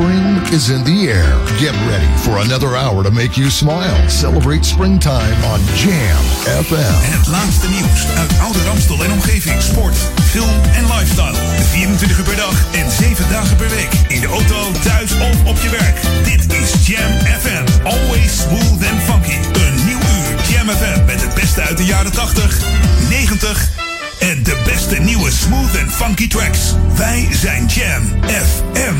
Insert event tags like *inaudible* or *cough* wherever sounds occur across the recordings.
Spring is in the air. Get ready for another hour to make you smile. Celebrate springtime on Jam FM. Het laatste nieuws uit Oude Ramstel en omgeving. Sport, film en lifestyle. 24 uur per dag en 7 dagen per week. In de auto, thuis of op je werk. Dit is Jam FM. Always smooth and funky. Een nieuw uur Jam FM met het beste uit de jaren 80, 90 en de beste nieuwe smooth and funky tracks. Wij zijn Jam FM.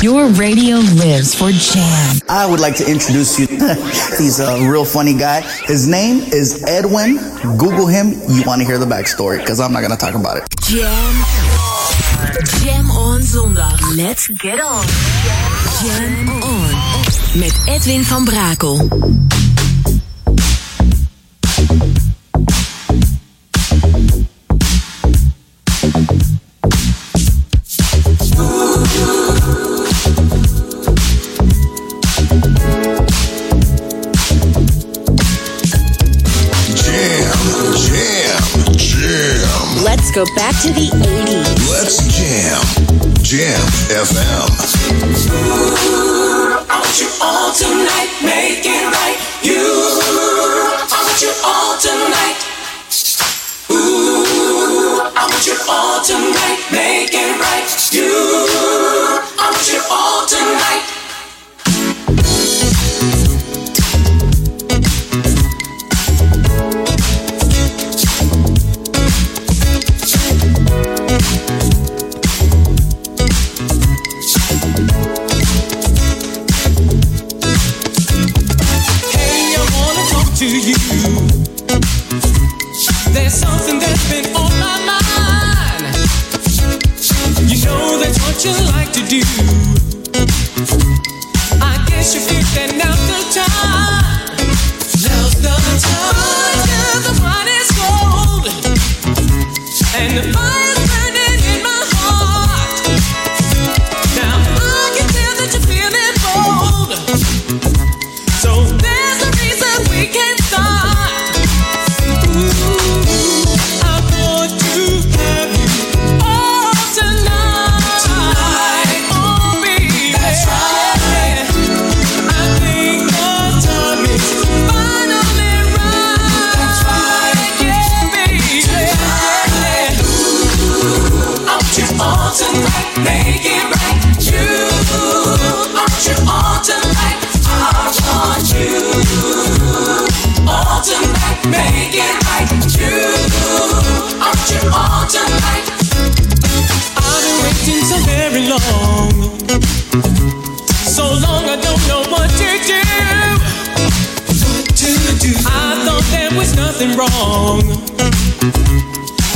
Your radio lives for Jam. I would like to introduce you. *laughs* He's a real funny guy. His name is Edwin. Google him. You want to hear the backstory because I'm not going to talk about it. Jam. Jam on zondag. Let's get on. Jam on. Met Edwin van Brakel. Let's go back to the 80s. Let's jam. Jam FM. I want you all tonight, make it right. You, I want you all tonight. Ooh, I want you all tonight, make it right. You, do. I guess you feel that now's the time. Now's the time. Yeah, the wine is cold, and the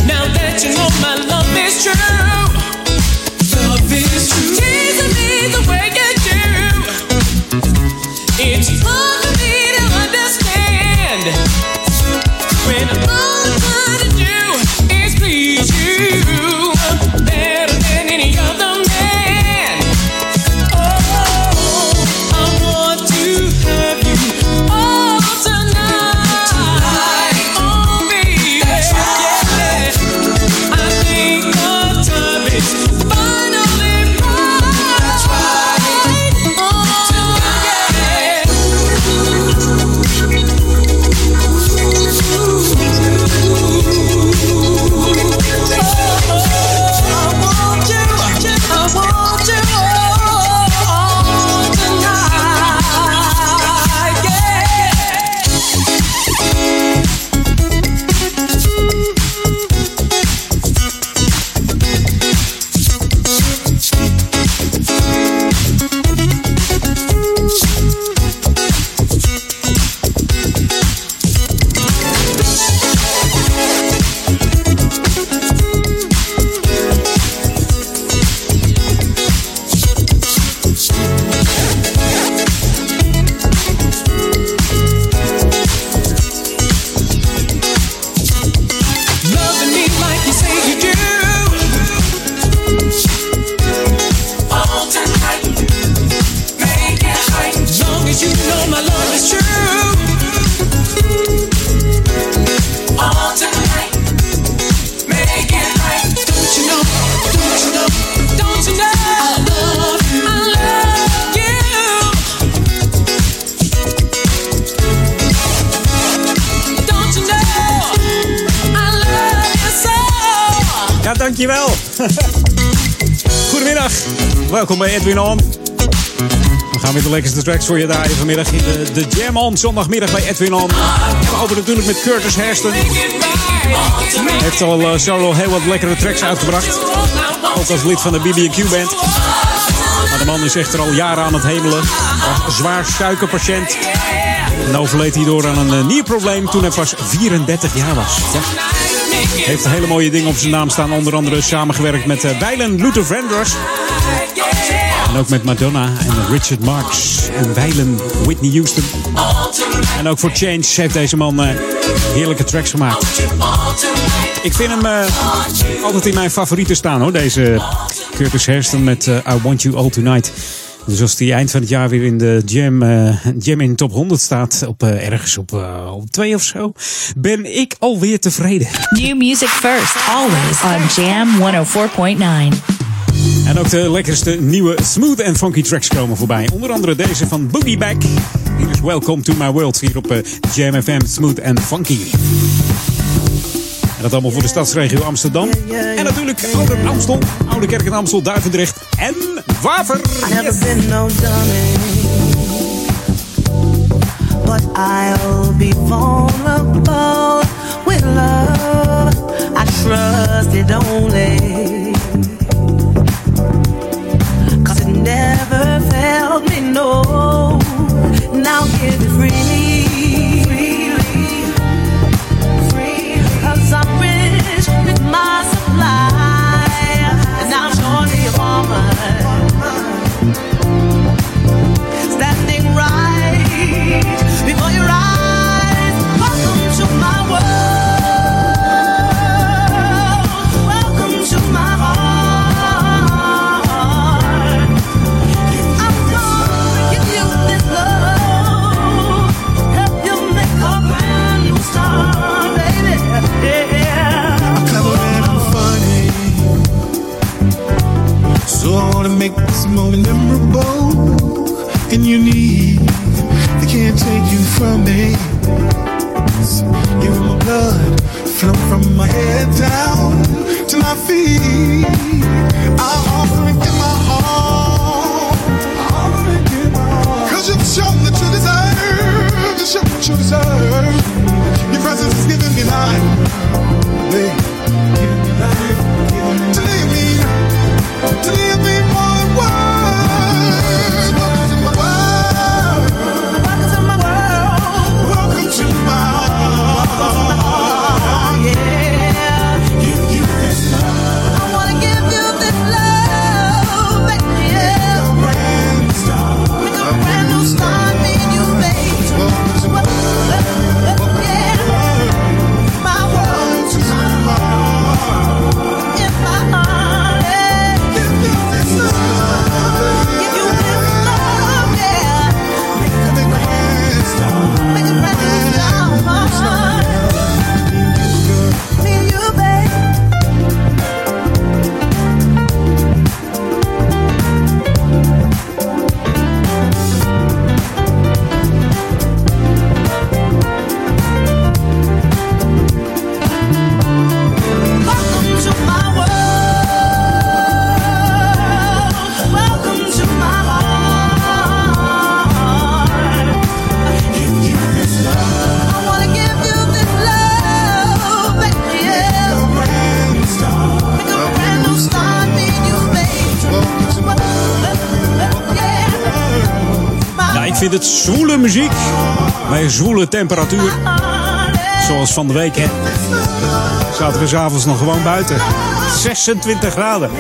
Now that you know my love is true. Tracks voor je draaien vanmiddag in de, de Jam On. Zondagmiddag bij Edwin On. We openen natuurlijk met Curtis Hairston. Hij heeft al eh, solo heel wat lekkere tracks uitgebracht. Ook als lid van de BB&Q Band. Maar de man is echter al jaren aan het hemelen. Was zwaar suikerpatiënt. En overleed hierdoor aan een eh, nierprobleem toen hij pas 34 jaar was. Ja. Heeft hele mooie dingen op zijn naam staan. Onder andere samengewerkt met uh, Weilen Luther Vandross. En ook met Madonna en Richard Marx. En Weilen Whitney Houston. En ook voor Change heeft deze man uh, heerlijke tracks gemaakt. Ik vind hem uh, altijd in mijn favorieten staan hoor. Deze Curtis Hairston met I Want You All Tonight. Dus als die eind van het jaar weer in de Jam, uh, Jam in top 100 staat, op ergens op, uh, op 2 of zo, ben ik alweer tevreden. New music first, always on Jam 104.9. En ook de lekkerste nieuwe smooth en funky tracks komen voorbij. Onder andere deze van Boogie Back. Hier is Welcome to My World hier op Jam FM Smooth and Funky. En dat allemaal voor de stadsregio Amsterdam. En natuurlijk Oude Amstel, Oude Kerk en Amstel, Duivendrecht en Waver. Yes. No but I'll be vulnerable with love. I trust it only. Never felt me, no. Now give it freely. Moment memorable and unique. They can't take you from me. You're my blood, flow from my head down to my feet. I offer and give my all. Cause you've shown that you deserve, you show what you deserve. Your presence is giving me life. Het zwoele muziek. Bij zwoele temperatuur. Zoals van de week, hè. Zaten we s'avonds nog gewoon buiten. 26 graden.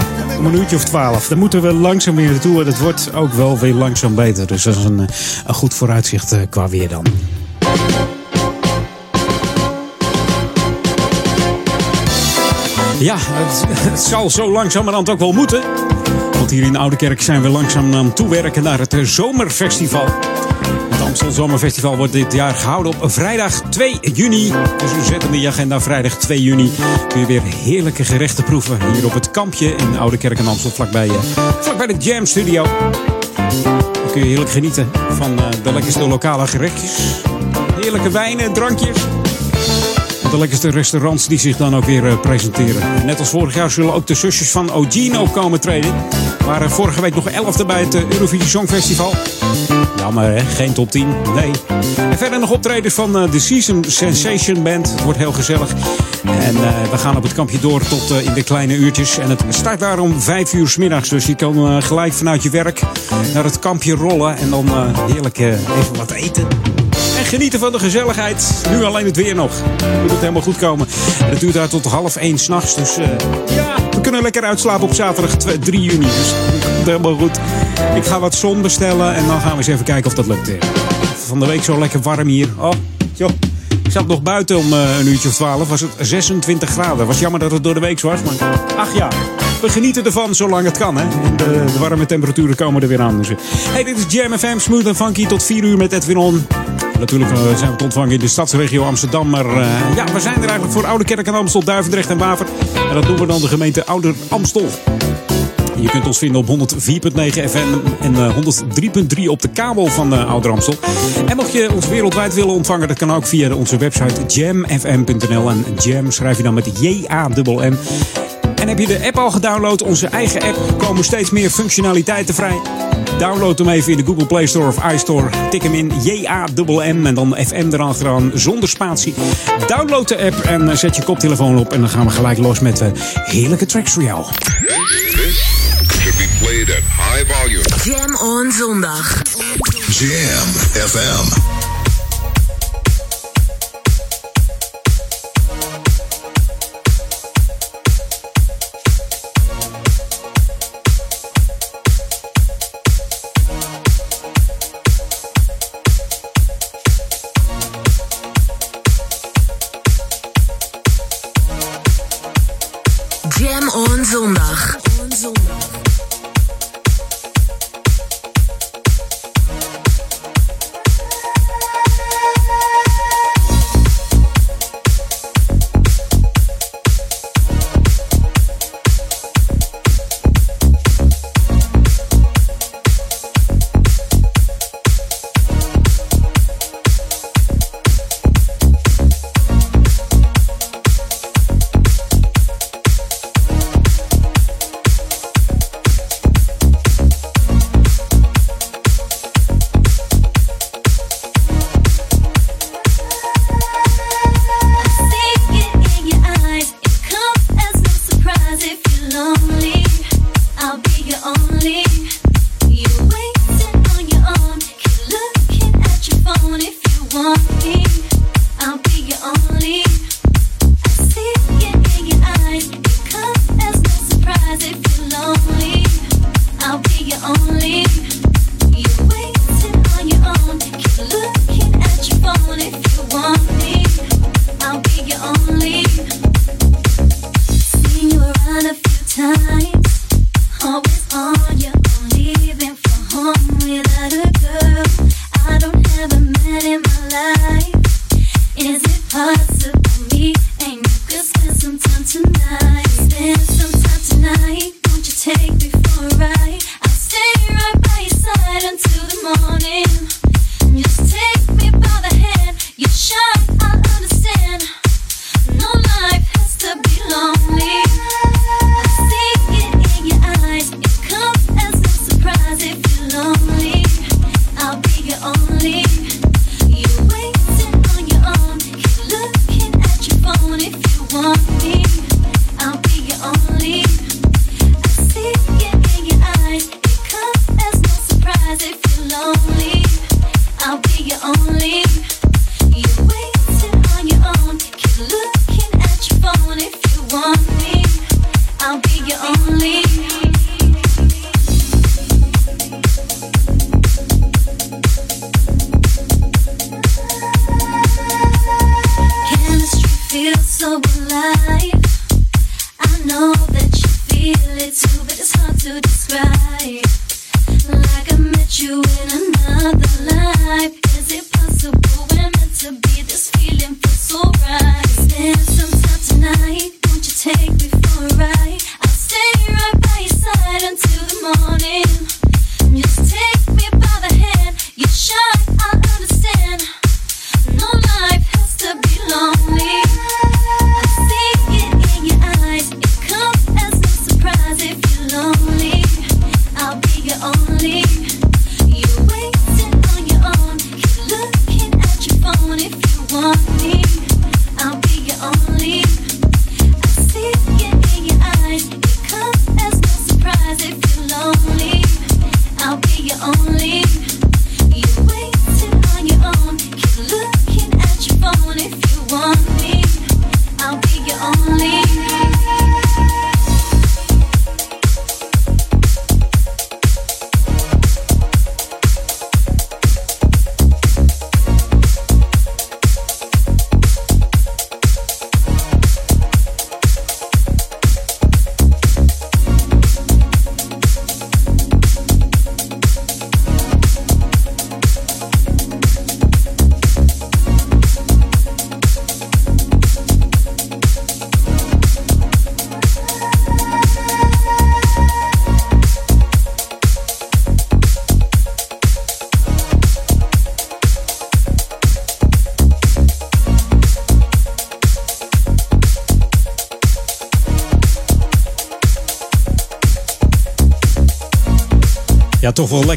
Een uurtje of 12. Daar moeten we langzaam weer naartoe. En het wordt ook wel weer langzaam beter. Dus dat is een, een goed vooruitzicht eh, qua weer dan. Ja, het, zal zo langzamerhand ook wel moeten. Want hier in Oude Kerk zijn we langzaam aan toewerken naar het eh, zomerfestival. Amstel Zomerfestival wordt dit jaar gehouden op vrijdag 2 juni. Dus we zetten in de agenda vrijdag 2 juni. Kun je weer heerlijke gerechten proeven hier op het kampje in Oude Kerk en Amstel. Vlakbij, eh, vlakbij de Jam Studio. Dan kun je heerlijk genieten van eh, de lekkerste lokale gerechtjes. Heerlijke wijnen, drankjes. De lekkerste restaurants die zich dan ook weer eh, presenteren. En net als vorig jaar zullen ook de zusjes van Ogino komen treden. Waren vorige week nog elfde bij het eh, Eurovisie Songfestival. Jammer hè, geen top 10, nee. En verder nog optredens van eh, de Season Sensation Band. Het wordt heel gezellig. En eh, we gaan op het kampje door tot eh, in de kleine uurtjes. En het start daar om vijf uur 's middags. Dus je kan eh, gelijk vanuit je werk naar het kampje rollen. En dan eh, heerlijk eh, even wat eten. En genieten van de gezelligheid. Nu alleen het weer nog. Moet het helemaal goed komen. En het duurt daar tot half één s'nachts. Dus eh, ja, we kunnen lekker uitslapen op zaterdag 2 3 juni. Dus helemaal goed. Ik ga wat zon bestellen. En dan gaan we eens even kijken of dat lukt. Van de week zo lekker warm hier. Oh, joh. Ik zat nog buiten om eh, een uurtje of 12. Was het 26 graden. Was jammer dat het door de week was. Maar ach ja, we genieten ervan zolang het kan. Hè? De, de warme temperaturen komen er weer aan. Dus, hey, dit is Jam FM. Smooth en funky tot 4 uur met Edwin On. Natuurlijk eh, zijn we te ontvangen in de stadsregio Amsterdam. Maar eh, ja, we zijn er eigenlijk voor Oude Kerk en Amstel, Duivendrecht en Waver. En dat doen we dan de gemeente Ouder Amstel. Je kunt ons vinden op 104.9 FM en eh, 103.3 op de kabel van uh, Ouder Amstel. En mocht je ons wereldwijd willen ontvangen, dat kan ook via onze website jamfm.nl. En jam schrijf je dan met J-A-M-M. En heb je de app al gedownload, onze eigen app, komen steeds meer functionaliteiten vrij. Download hem even in de Google Play Store of iStore. Tik hem in J-A-M-M en dan FM erachteraan zonder spatie. Download de app en eh, zet je koptelefoon op. En dan gaan we gelijk los met uh, heerlijke tracks voor jou. Should be played at high volume. Jam on zondag. Jam FM.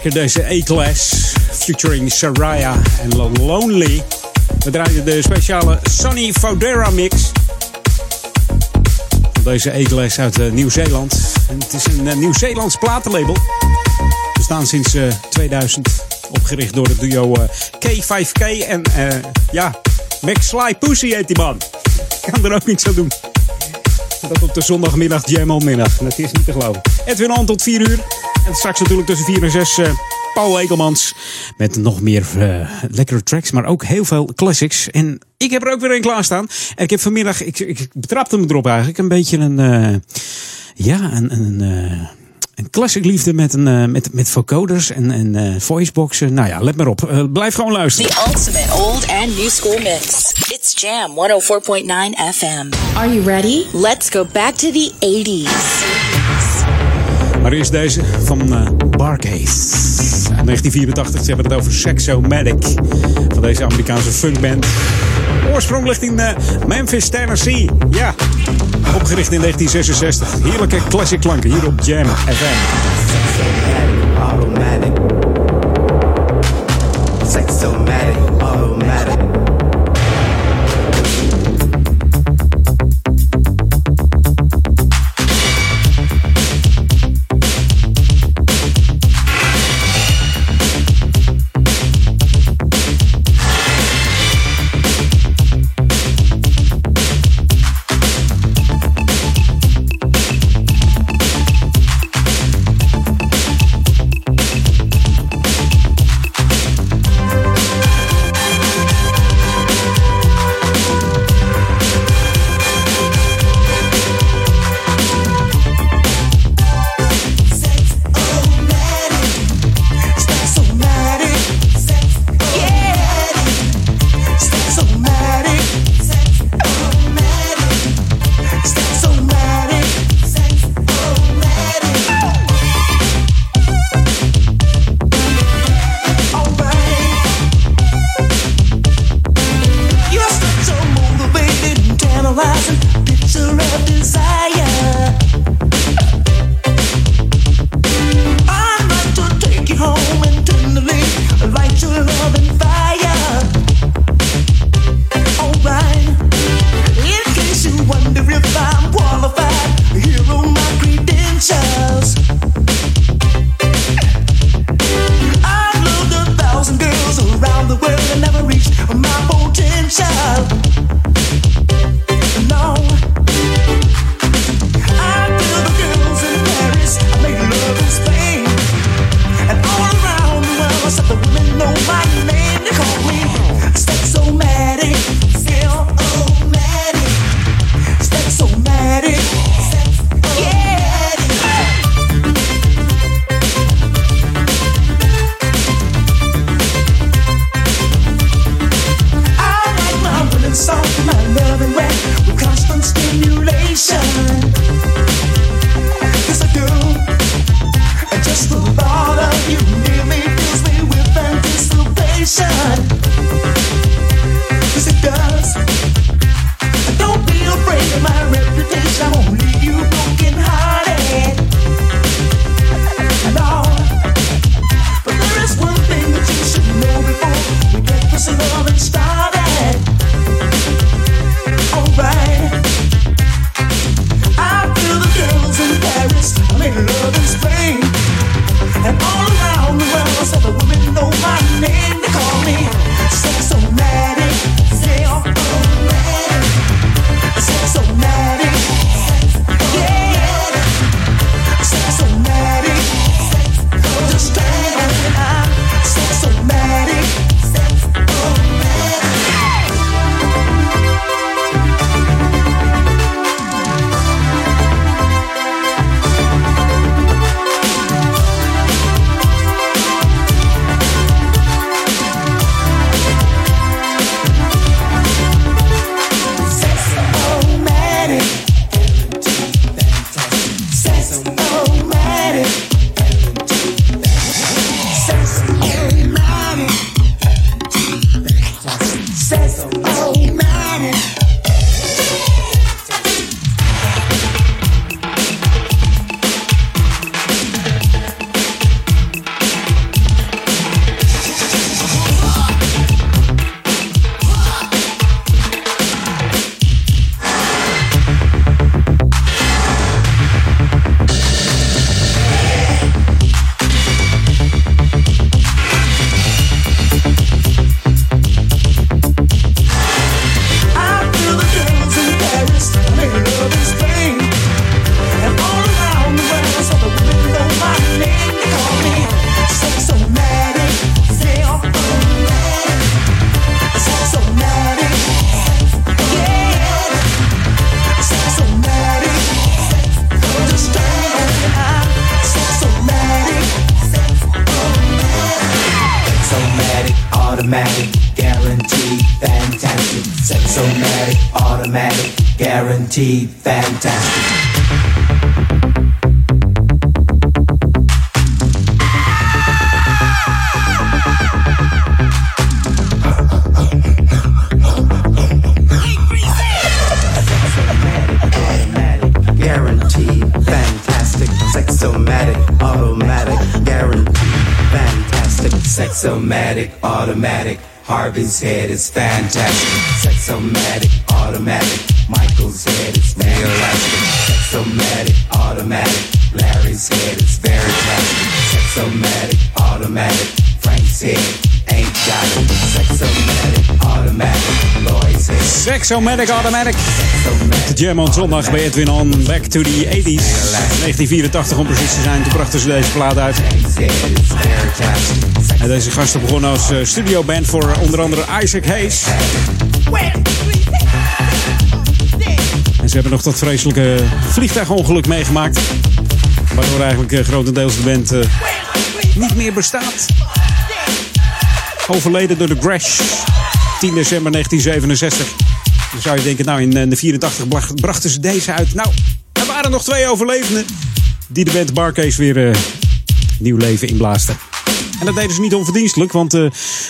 Lekker deze A-Class. Featuring Saraya en Lonely. We draaien de speciale Sunny Fodera mix. Van deze A-Class uit uh, Nieuw-Zeeland. Het is een uh, Nieuw-Zeelands platenlabel. We staan sinds uh, 2000 opgericht door het duo K5K. En ja, Max Sly Pussy heet die man. Ik kan er ook niks aan doen. Dat op de zondagmiddag Jam middag. Dat is niet te geloven. Edwin On tot 4 uur. En straks natuurlijk tussen 4 en 6 uh, Paul Ekelmans. Met nog meer uh, lekkere tracks, maar ook heel veel classics. En ik heb er ook weer een klaarstaan. En ik heb vanmiddag, ik, ik betrapte me erop eigenlijk, een beetje een... Uh, ja, een... een een classic liefde met, een, uh, met, met vocoders en, en uh, voiceboxen. Nou ja, let maar op. Uh, blijf gewoon luisteren. The ultimate old and new school mix. It's Jam 104.9 FM. Are you ready? Let's go back to the 80s. Maar eerst deze van uh, Barcase. 1984, ze hebben het over Sexomatic. Van deze Amerikaanse funkband. Oorsprong ligt in uh, Memphis, Tennessee. Ja, opgericht in 1966. Heerlijke classic klanken hier op Jam FM. Automatic. Sexomatic, automatic, inside guaranteed, fantastic. Guaranteed, fantastic, sexomatic, automatic, guaranteed, fantastic, sexomatic, automatic. Harvey's head is fantastic, sexomatic, automatic. Michael's head is fantastic, sexomatic, automatic. Larry's head is very plastic, sexomatic, automatic. Frank's head ain't got it, sexomatic, automatic. Lloyd's head. Sexomatic Automatic. De Jam on zondag bij Edwin On. Back to the 80s. 1984 om precies te zijn. Toen brachten ze deze plaat uit. En deze gasten begonnen als eh, studioband voor onder andere Isaac Hayes. Ze hebben nog dat vreselijke vliegtuigongeluk meegemaakt. Waardoor eigenlijk eh, grotendeels de band eh, niet meer bestaat. Overleden door de Crash. 10 december 1967. Dan zou je denken, nou in eh, de 84 bracht- brachten ze deze uit. Nou, er waren nog twee overlevenden die de band Barcase weer nieuw leven inblaasden. En dat deden ze niet onverdienstelijk, want eh,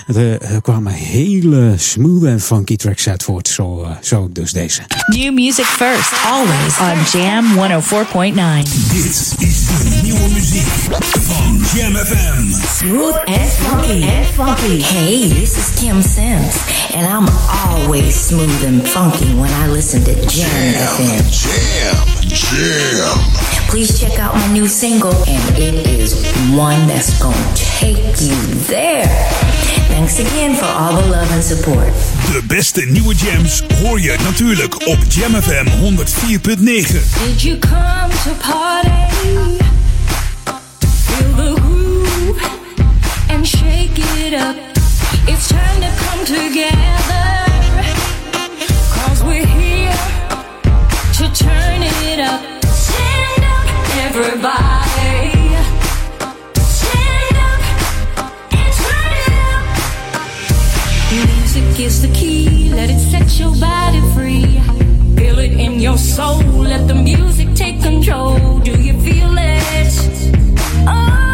er eh, kwamen hele smooth en funky tracks uit voort. Zo, eh, zo dus deze. New music first, always on Jam 104.9. Dit is de nieuwe muziek van Jam FM. Smooth and funky and funky. Hey, this is Kim Sims, and I'm always smooth and funky when I listen to Jam, FM. Jam, jam. Please check out my new single, and it is one that's gonna take you there. Thanks again for all the love and support. De beste nieuwe jams hoor je natuurlijk op Jam FM 104.9. Did you come to party? Feel the groove and shake it up. It's time to come together. Cause we're here to turn it up. Stand up, everybody. Is the key, let it set your body free. Feel it in your soul, let the music take control. Do you feel it? Oh,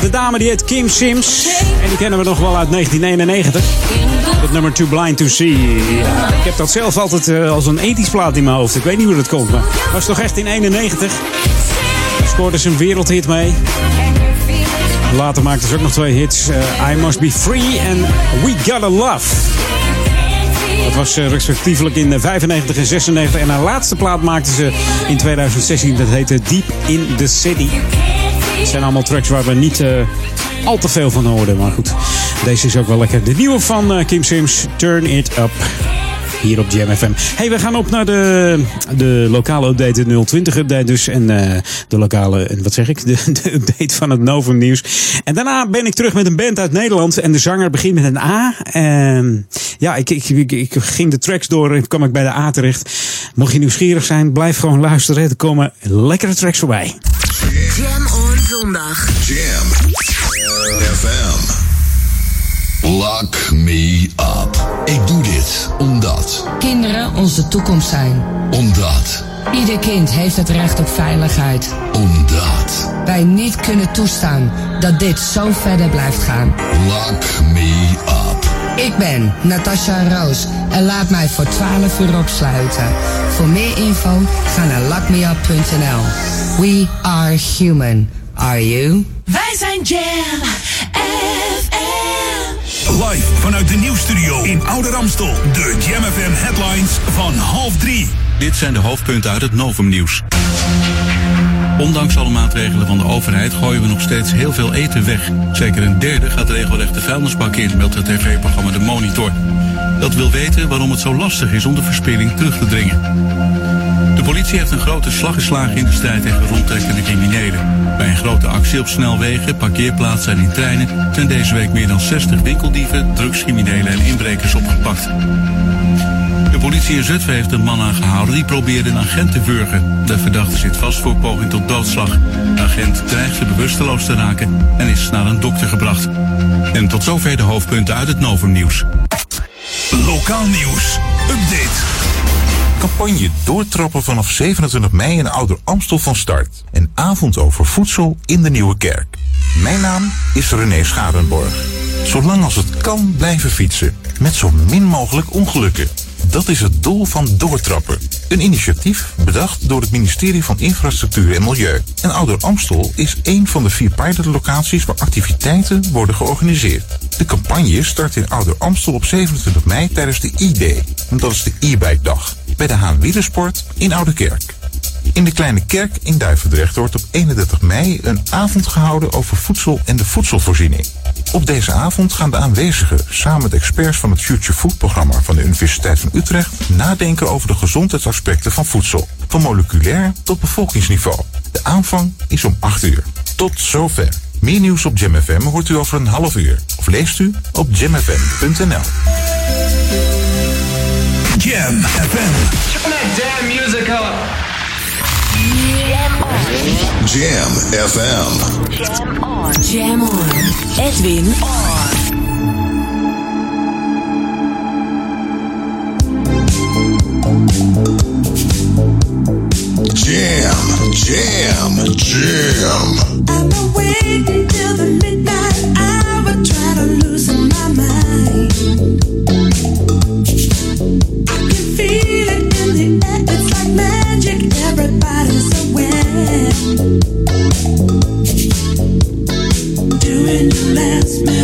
de dame die heet Kim Sims. En die kennen we nog wel uit 1991. Het nummer Too Blind to See. Ik heb dat zelf altijd eh, als een ethisch plaat in mijn hoofd. Ik weet niet hoe dat komt, maar was toch echt in 91. Scoorde ze een wereldhit mee. Later maakte ze ook nog twee hits. eh, I Must Be Free en We Gotta Love. Dat was eh, respectievelijk in eh, 95 en 96. En haar laatste plaat maakte ze in 2016. Dat heette Deep in the City. Het zijn allemaal tracks waar we niet eh, al te veel van hoorden. Maar goed, deze is ook wel lekker. De nieuwe van eh, Kim Sims, Turn It Up. Hier op Jam FM. Hey, we gaan op naar de, de lokale update, de 020 update dus. En eh, de lokale, en wat zeg ik? De, update van het Novum nieuws. En daarna ben ik terug met een band uit Nederland. En de zanger begint met een A. En ja, ik, ik, ik, ik ging de tracks door en kwam ik bij de A terecht. Mocht je nieuwsgierig zijn, blijf gewoon luisteren. Er komen lekkere tracks voorbij. Zondag. Jam FM. Lock me up. Ik doe dit omdat. Kinderen onze toekomst zijn. Omdat. Ieder kind heeft het recht op veiligheid. Omdat. Wij niet kunnen toestaan dat dit zo verder blijft gaan. Lock me up. Ik ben Natasha Roos en laat mij voor 12 uur opsluiten. Voor meer info ga naar lockmeup.nl. We are human. Are you? Wij zijn Jam FM. Live vanuit de nieuwsstudio in Oude Ramstel. De Jam FM headlines van half drie. Dit zijn de hoofdpunten uit het Novum-nieuws. Ondanks alle maatregelen van de overheid gooien we nog steeds heel veel eten weg. Zeker een derde gaat regelrecht de vuilnisbak in, meldt het tv-programma De Monitor. Dat wil weten waarom het zo lastig is om de verspilling terug te dringen. De politie heeft een grote slag geslagen in de strijd tegen rondtrekkende criminelen. Bij een grote actie op snelwegen, parkeerplaatsen en in treinen zijn deze week meer dan 60 winkeldieven, drugscriminelen en inbrekers opgepakt. De politie in Zutphen heeft een man aangehouden die probeerde een agent te wurgen. De verdachte zit vast voor poging tot doodslag. De agent dreigde bewusteloos te raken en is naar een dokter gebracht. En tot zover de hoofdpunten uit het Novum-nieuws. Lokaal nieuws. Update. Campagne doortrappen vanaf 27 mei in Ouder Amstel van start. Een avond over voedsel in de Nieuwe Kerk. Mijn naam is René Scharenborg. Zolang als het kan blijven fietsen. Met zo min mogelijk ongelukken. Dat is het doel van Doortrappen. Een initiatief bedacht door het ministerie van Infrastructuur en Milieu. En Ouder Amstel is een van de vier pilotlocaties waar activiteiten worden georganiseerd. De campagne start in Ouder Amstel op 27 mei tijdens de E-Day. Dat is de e-bike dag. Bij de Haan Wielersport in Oude Kerk. In de Kleine Kerk in Duivendrecht wordt op 31 mei een avond gehouden over voedsel en de voedselvoorziening. Op deze avond gaan de aanwezigen samen met experts van het Future Food programma van de Universiteit van Utrecht nadenken over de gezondheidsaspecten van voedsel, van moleculair tot bevolkingsniveau. De aanvang is om 8 uur. Tot zover. Meer nieuws op JamFM hoort u over een half uur of leest u op jamfm.nl. Jam FM. Turn that damn music up. Jam FM. Jam on. Jam on. Edwin on. Jam, jam, jam. I'm awake till the midnight hour, try to loosen my mind. last man.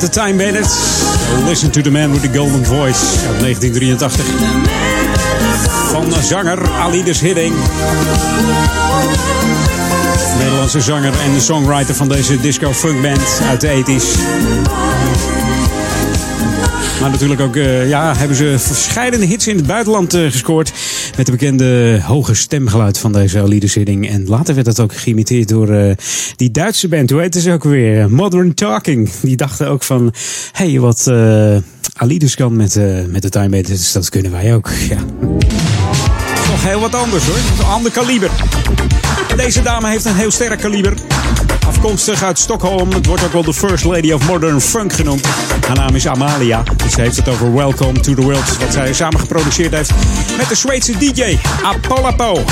The 80s met de Time Bandits. Listen to the Man with the Golden Voice uit 1983. Van de zanger Alides Hidding. Nederlandse zanger en de songwriter van deze disco funk band uit de 80s. Maar natuurlijk ook eh, ja, hebben ze verschillende hits in het buitenland eh, gescoord. Met de bekende hoge stemgeluid van deze Alides Hidding. En later werd dat ook geïmiteerd door eh, die Duitse band. Hoe heette ze ook weer? Modern Talking. Die dachten ook van... Hé, hey, wat Alides kan met, eh, met de Time Bandits, dat kunnen wij ook. *laughs* Ja. Heel wat anders hoor. Een ander kaliber. Deze dame heeft een heel sterk kaliber. Afkomstig uit Stockholm. Het wordt ook wel de First Lady of Modern Funk genoemd. Haar naam is Amalia. Dus ze heeft het over Welcome to the World. Wat zij samen geproduceerd heeft met de Zweedse DJ Apolapo.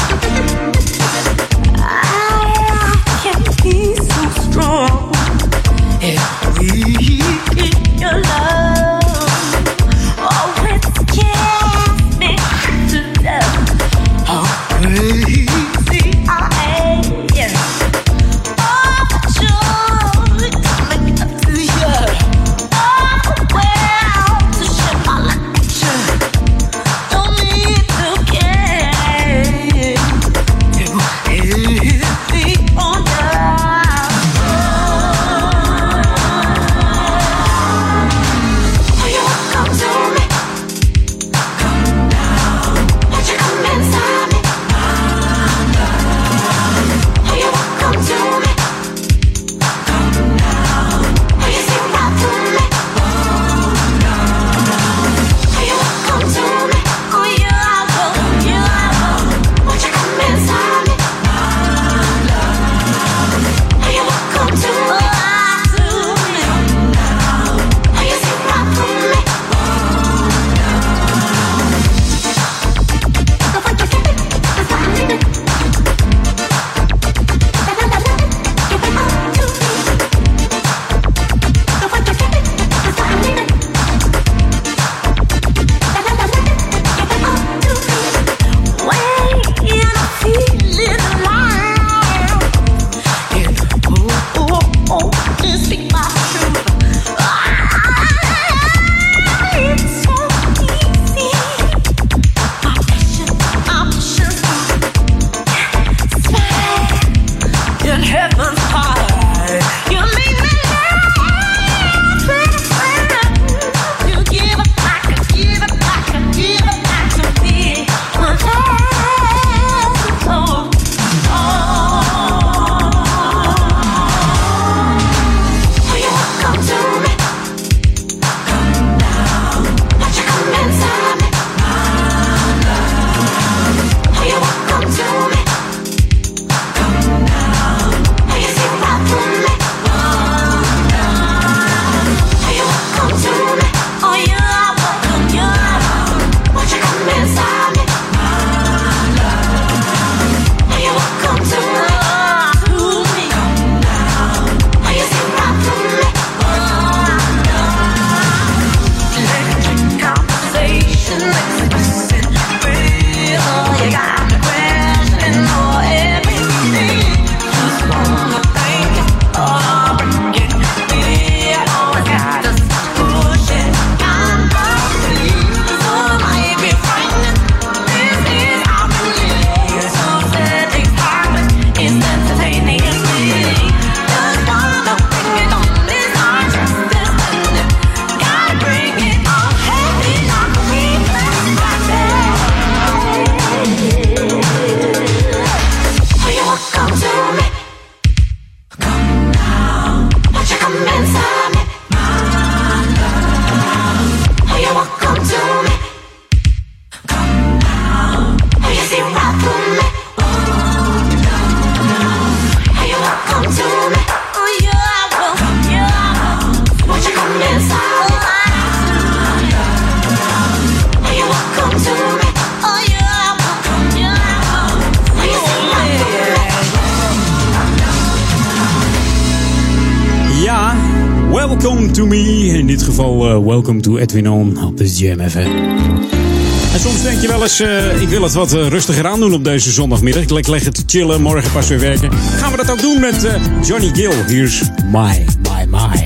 Op de Jam en soms denk je wel eens, eh, ik wil het wat uh, rustiger aandoen op deze zondagmiddag. Ik leg, het chillen, morgen pas weer werken. Gaan we dat ook doen met eh, Johnny Gill. Here's My, My, My.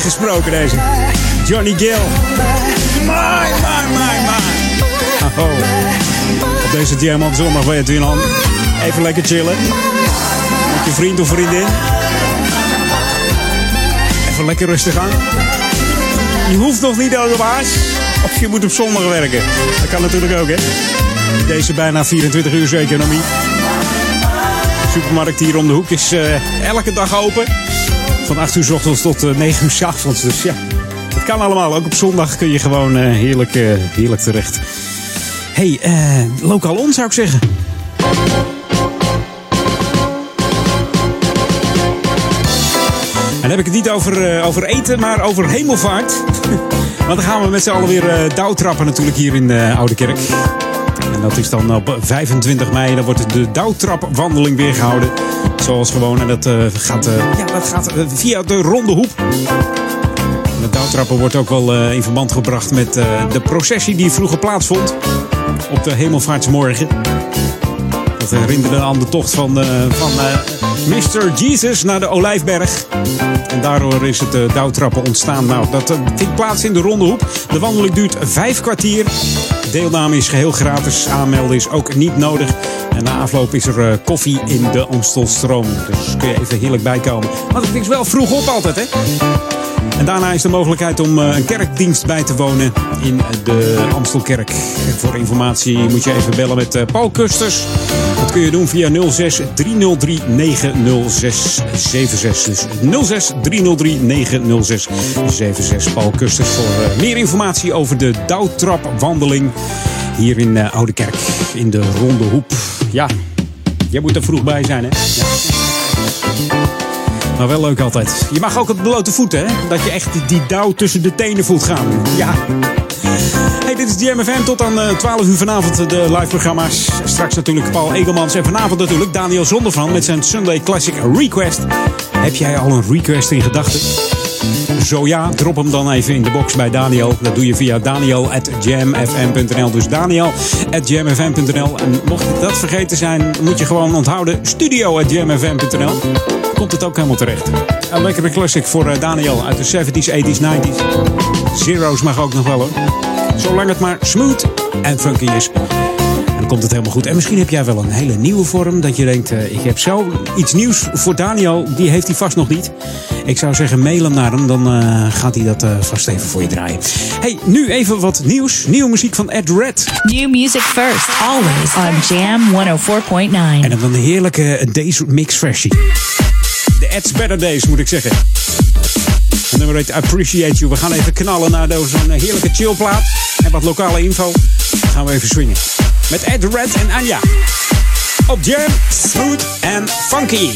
Zingen gesproken deze. Johnny Gill. My, my, my, my. Oh. Op deze Diamant zondag bij Edwin Han. Even lekker chillen. Met je vriend of vriendin. Even lekker rustig aan. Je hoeft nog niet de baas. Of je moet op zondag werken. Dat kan natuurlijk ook, hè. Deze bijna 24 uur economie. De supermarkt hier om de hoek is eh, elke dag open. Van 8 uur s ochtends tot eh, 9 uur s avonds. Dus ja, het kan allemaal. Ook op zondag kun je gewoon eh, heerlijk, eh, heerlijk terecht. hey, eh lokaal on zou ik zeggen. En dan heb ik het niet over, eh, over eten, maar over hemelvaart. *laughs* Want dan gaan we met z'n allen weer eh douwtrappen natuurlijk hier in de Oude Kerk. En dat is dan op 25 mei. Dan wordt de douwtrapwandeling weer gehouden. Zoals gewoon. En dat, eh, gaat, eh, ja, dat gaat eh, via de ronde hoep. En het douwtrappen wordt ook wel in verband gebracht met de processie die vroeger plaatsvond. Op de hemelvaartsmorgen. Dat herinnerde aan de tocht van, van Mr. Jesus naar de Olijfberg. En daardoor is het uh, douwtrappen ontstaan. Nou, dat eh, vindt plaats in de Ronde Hoep. De wandeling duurt vijf kwartier. Deelname is geheel gratis. Aanmelden is ook niet nodig. En na afloop is er eh, koffie in de Amstelstroom. Dus kun je even heerlijk bijkomen. Maar het is wel vroeg op altijd, hè? En daarna is de mogelijkheid om eh, een kerkdienst bij te wonen in de Amstelkerk. Voor informatie moet je even bellen met eh, Paul Kusters. Dat kun je doen via 06 303 90676. Dus 06 303 90676. Paul Kusters voor meer informatie over de douwtrapwandeling hier in eh, Oude Kerk in de Ronde Hoep. Ja, jij moet er vroeg bij zijn, hè? Ja. Maar wel leuk altijd. Je mag ook op blote voeten, hè? Dat je echt die, dauw tussen de tenen voelt gaan. Ja. Hey, dit is DMFM. Tot aan eh, 12 uur vanavond eh, de live programma's. Straks natuurlijk Paul Egelmans. En vanavond natuurlijk Daniel Zondervan met zijn Sunday Classic Request. Heb jij al een request in gedachten? Zo ja, drop hem dan even in de box bij Daniel. Dat doe je via daniel.jamfm.nl. Dus daniel.jamfm.nl. En mocht dat vergeten zijn, moet je gewoon onthouden studio.jamfm.nl. Komt het ook helemaal terecht. Een lekkere classic voor eh, Daniel uit de 70s, 80s, 90s. Zero's mag ook nog wel hoor. Zolang het maar smooth en funky is. Dan komt het helemaal goed. En misschien heb jij wel een hele nieuwe vorm. Dat je denkt, eh, ik heb zo iets nieuws voor Daniel. Die heeft hij vast nog niet. Ik zou zeggen, mail hem naar hem. Dan eh, gaat hij dat eh, vast even voor je draaien. Hey, nu even wat nieuws. Nieuwe muziek van Ed Red. New music first, always on Jam 104.9. En dan een heerlijke Days Mix versie. De Ed's Better Days, moet ik zeggen. Het nummer heet Appreciate You. We gaan even knallen naar zo'n heerlijke chillplaat. En wat lokale info. Dan gaan we even swingen. Met Ed Red en Anja. Op Jam, Smooth en Funky.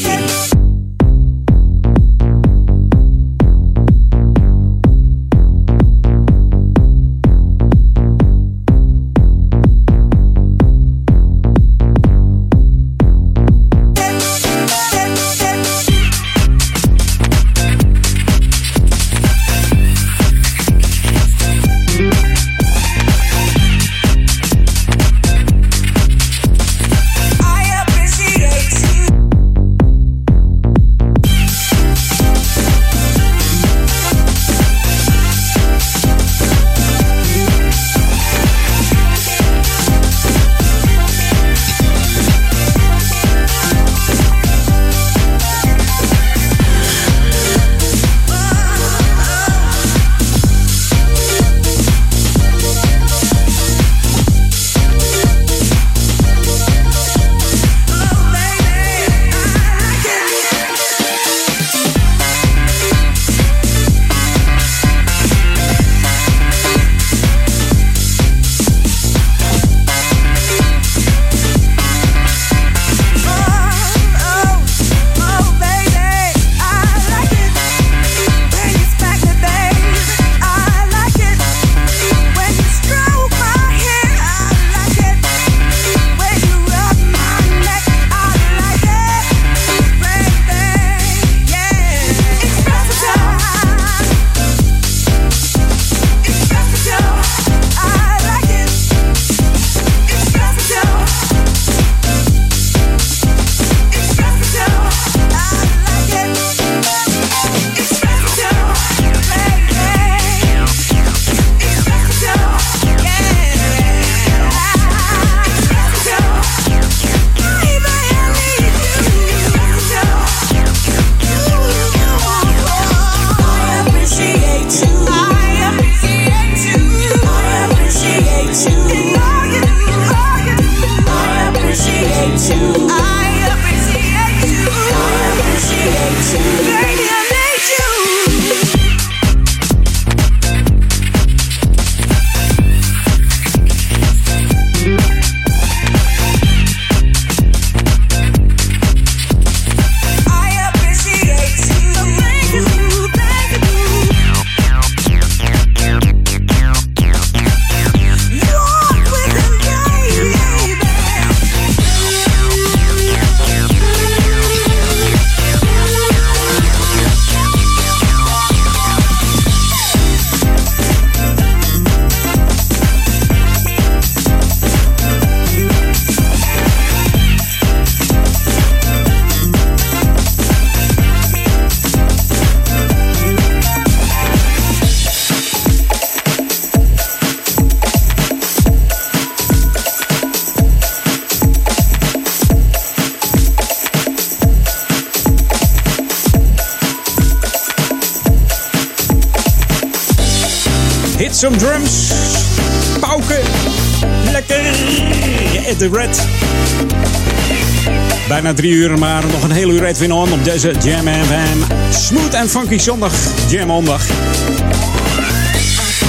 Bijna drie uur, maar nog een hele uur Edwin On op deze Jam FM. Smooth en funky zondag. Jam Ondag.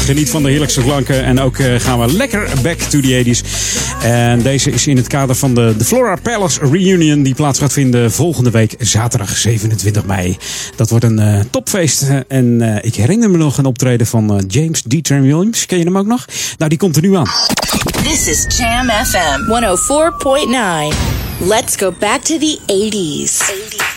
Geniet van de heerlijkste klanken. En ook eh, gaan we lekker back to the 80s. En deze is in het kader van de, de Flora Palace Reunion, die plaats gaat vinden volgende week, zaterdag 27 mei. Dat wordt een eh, topfeest. En eh, ik herinner me nog een optreden van eh, James D. Tran Williams. Ken je hem ook nog? Nou, die komt er nu aan. This is Jam FM 104.9. Let's go back to the 80s. 80s.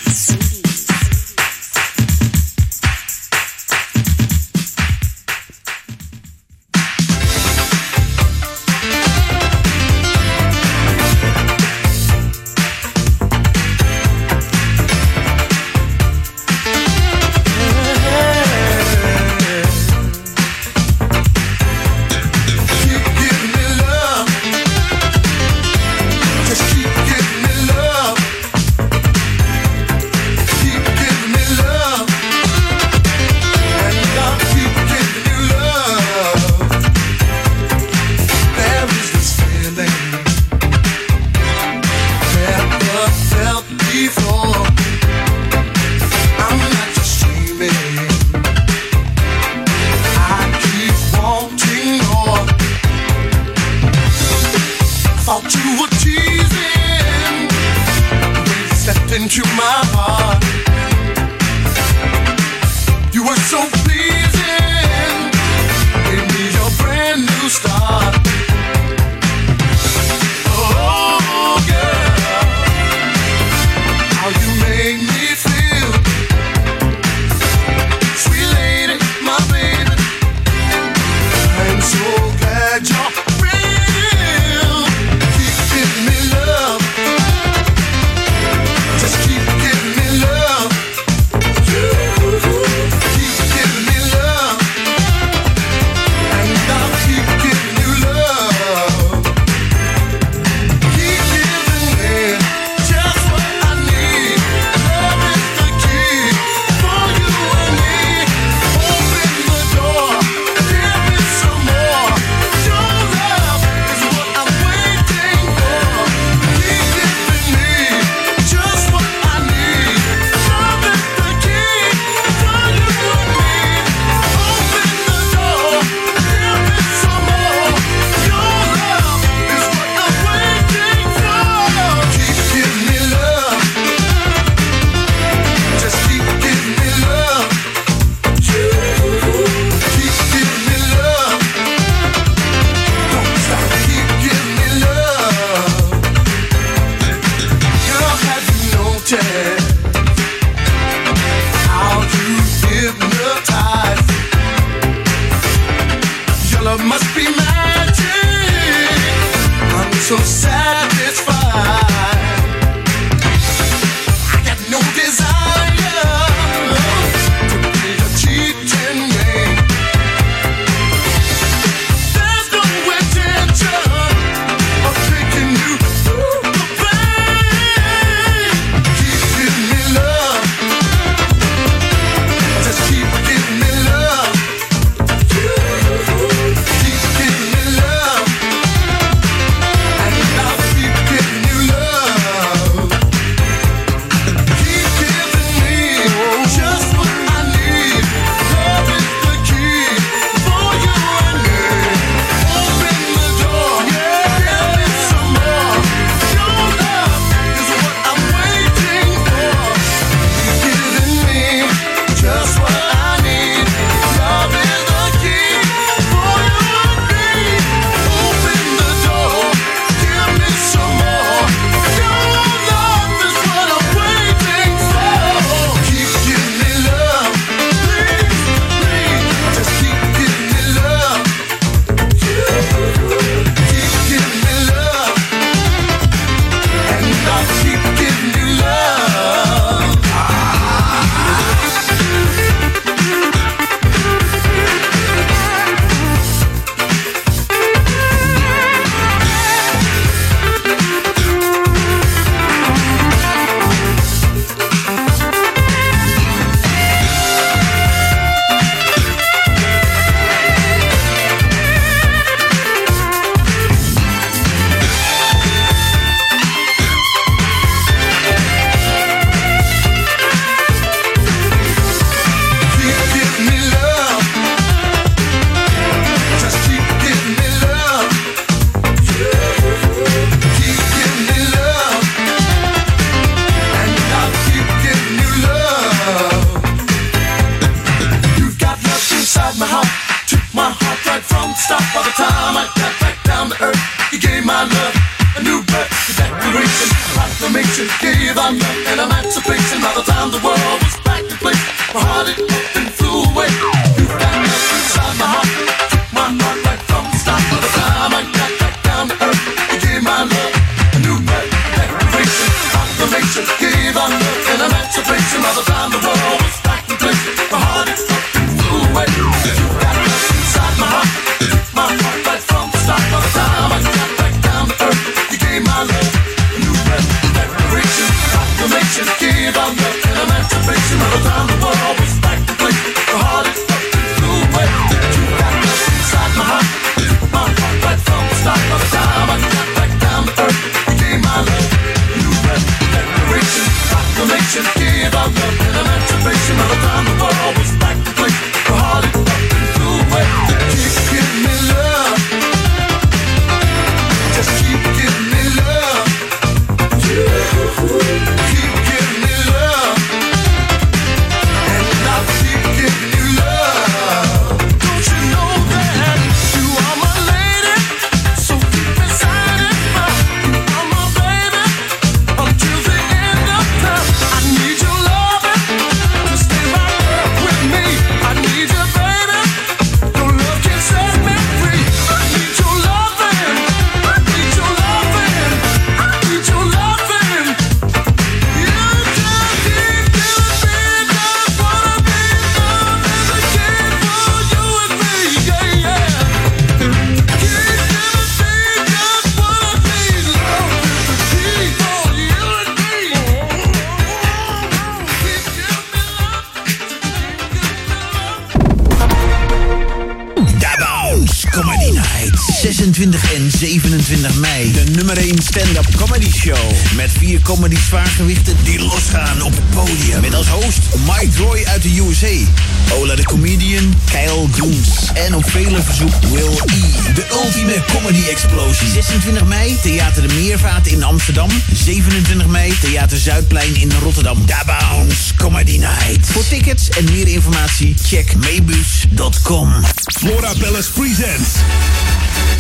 Comedy zwaargewichten die losgaan op het podium. Met als host Mike Roy uit de USA. Ola de comedian, Kyle Joens. En op vele verzoek Will E. De ultieme comedy explosie. 26 mei, Theater de Meervaart in Amsterdam. 27 mei, Theater Zuidplein in Rotterdam. Da Bounce Comedy Night. Voor tickets en meer informatie, check meebus.com. Flora Palace Presents.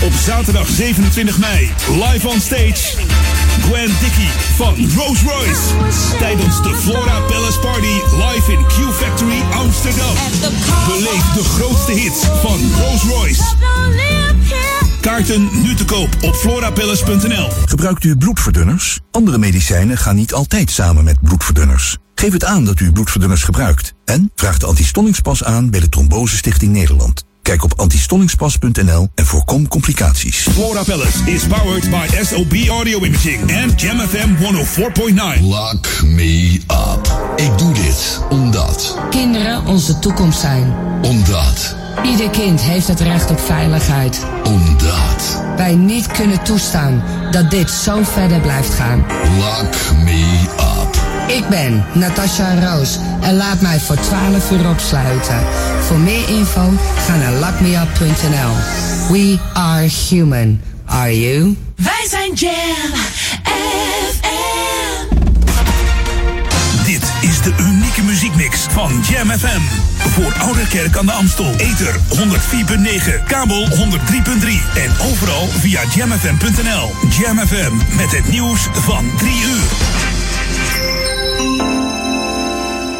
Op zaterdag 27 mei, live on stage. Gwen Dickey van Rolls Royce. Tijdens de Flora Palace Party live in Q Factory Amsterdam. Beleef de grootste hits van Rolls Royce. Kaarten nu te koop op florapalace.nl. Gebruikt u bloedverdunners? Andere medicijnen gaan niet altijd samen met bloedverdunners. Geef het aan dat u bloedverdunners gebruikt. En vraag de antistollingspas aan bij de Trombose Stichting Nederland. Kijk op antistollingspas.nl en voorkom complicaties. Flora Palace is powered by SOB Audio Imaging en Jam FM 104.9. Lock me up. Ik doe dit omdat. Kinderen onze toekomst zijn. Omdat. Ieder kind heeft het recht op veiligheid. Omdat. Wij niet kunnen toestaan dat dit zo verder blijft gaan. Lock me up. Ik ben Natasha Roos en laat mij voor 12 uur opsluiten. Voor meer info ga naar lockmeup.nl. We are human. Are you? Wij zijn Jam FM. Dit is de unieke muziekmix van Jam FM. Voor Oude Kerk aan de Amstel. Ether 104.9, kabel 103.3 en overal via jamfm.nl. Jam FM met het nieuws van 3 uur.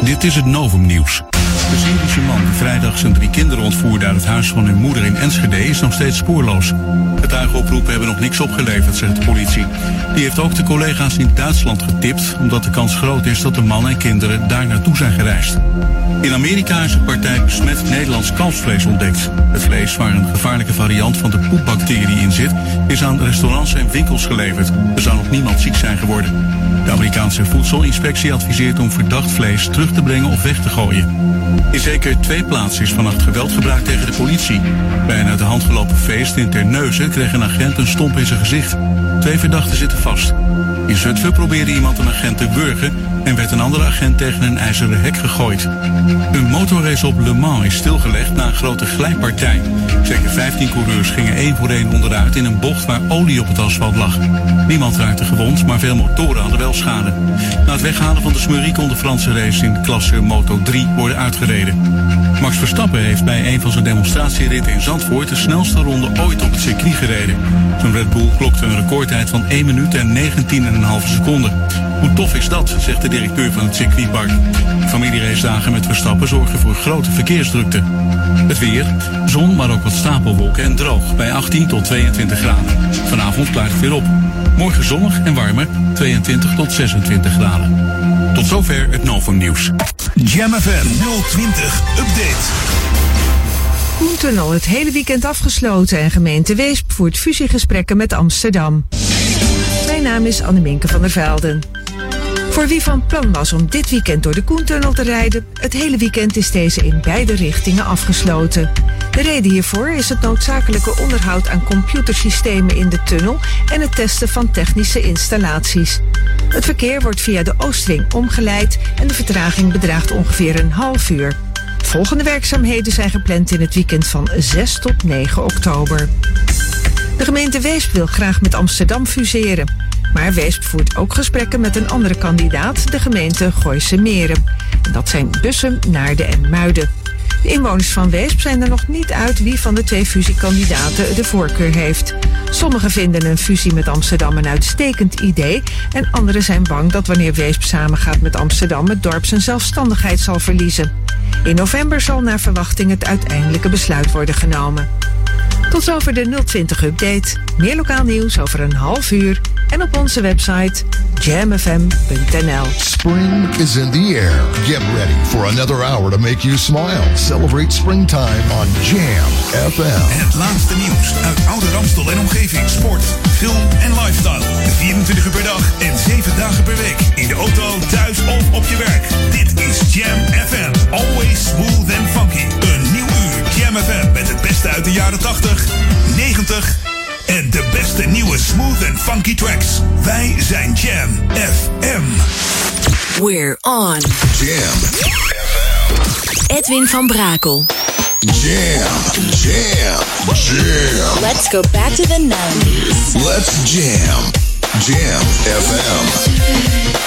Dit is het Novum Nieuws. De Syrische man die vrijdag zijn drie kinderen ontvoerde uit het huis van hun moeder in Enschede is nog steeds spoorloos. Getuigenoproepen hebben nog niks opgeleverd, zegt de politie. Die heeft ook de collega's in Duitsland getipt, omdat de kans groot is dat de man en kinderen daar naartoe zijn gereisd. In Amerika is een partij besmet Nederlands kalfsvlees ontdekt. Het vlees, waar een gevaarlijke variant van de poepbacterie in zit, is aan restaurants en winkels geleverd. Er zou nog niemand ziek zijn geworden. De Amerikaanse voedselinspectie adviseert om verdacht vlees terug te brengen of weg te gooien. In zeker twee plaatsen is vannacht geweld gebruikt tegen de politie. Bij een uit de hand gelopen feest in Terneuzen kreeg een agent een stomp in zijn gezicht. Twee verdachten zitten vast. In Zutphen probeerde iemand een agent te wurgen en werd een andere agent tegen een ijzeren hek gegooid. Een motorrace op Le Mans is stilgelegd na een grote glijpartij. Zeker 15 coureurs gingen één voor één onderuit in een bocht waar olie op het asfalt lag. Niemand raakte gewond, maar veel motoren hadden wel schade. Na het weghalen van de smurrie kon de Franse race in klasse Moto 3 worden Max Verstappen heeft bij een van zijn demonstratieritten in Zandvoort de snelste ronde ooit op het circuit gereden. Zijn Red Bull klokte een recordtijd van 1 minuut en 19,5 seconden. Hoe tof is dat, zegt de directeur van het circuitpark. Familieracedagen met Verstappen zorgen voor grote verkeersdrukte. Het weer, zon, maar ook wat stapelwolken en droog bij 18 tot 22 graden. Vanavond klaart het weer op. Morgen zonnig en warmer, 22 tot 26 graden. Tot zover het Novum Nieuws. Jam FM 020 Update. Koentunnel het hele weekend afgesloten en gemeente Weesp voert fusiegesprekken met Amsterdam. Mijn naam is Anneminke van der Velden. Voor wie van plan was om dit weekend door de Koentunnel te rijden, het hele weekend is deze in beide richtingen afgesloten. De reden hiervoor is het noodzakelijke onderhoud aan computersystemen in de tunnel en het testen van technische installaties. Het verkeer wordt via de Oostring omgeleid en de vertraging bedraagt ongeveer een half uur. Volgende werkzaamheden zijn gepland in het weekend van 6 tot 9 oktober. De gemeente Weesp wil graag met Amsterdam fuseren. Maar Weesp voert ook gesprekken met een andere kandidaat, de gemeente Gooise Meren. En dat zijn Bussum, Naarden en Muiden. De inwoners van Weesp zijn er nog niet uit wie van de twee fusiekandidaten de voorkeur heeft. Sommigen vinden een fusie met Amsterdam een uitstekend idee en anderen zijn bang dat wanneer Weesp samengaat met Amsterdam het dorp zijn zelfstandigheid zal verliezen. In november zal naar verwachting het uiteindelijke besluit worden genomen. Tot zover de 020-update. Meer lokaal nieuws over een half uur en op onze website jamfm.nl. Spring is in the air. Get ready for another hour to make you smile. Celebrate springtime on Jam FM. Het laatste nieuws uit Oude Ramstel en omgeving. Sport, film en lifestyle. 24 uur per dag en 7 dagen per week. In de auto, thuis of op je werk. Dit is Jam FM. Always smooth and funky. Een Jam FM met het beste uit de jaren 80, 90 70 en de beste nieuwe smooth en funky tracks. Wij zijn Jam FM. We're on. Jam. Edwin van Brakel. Jam. Jam. Jam. Let's go back to the 90s. Let's jam. Jam FM.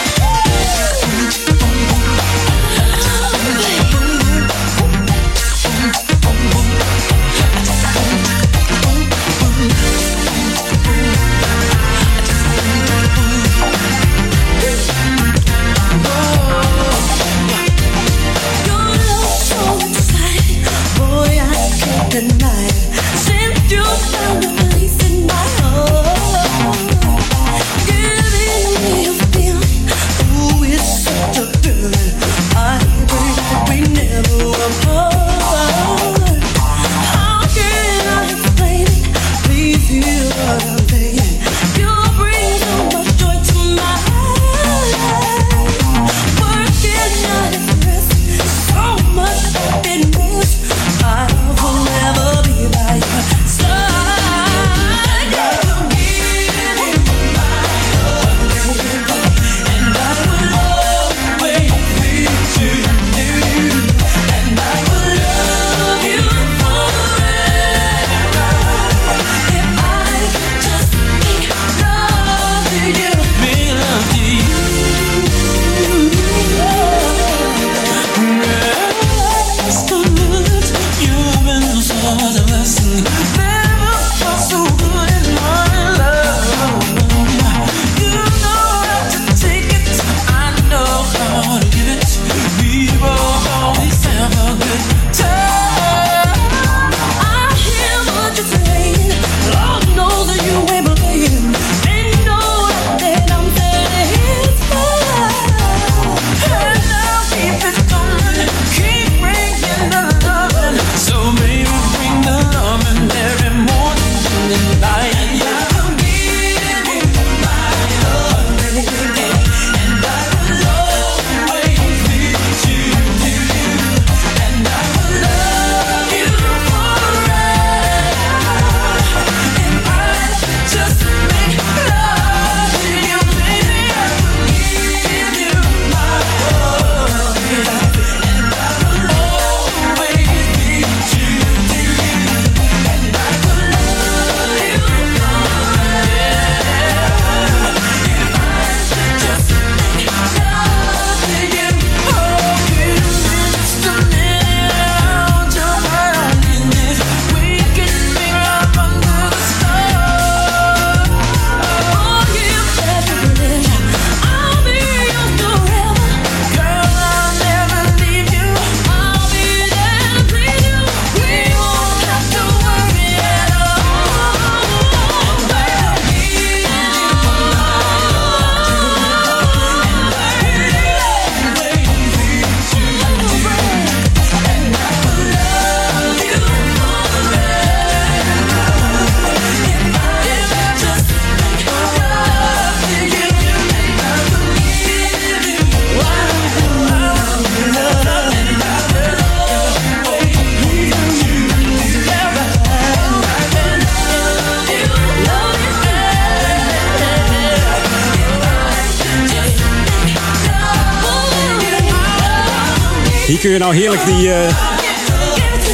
Je nou heerlijk die, eh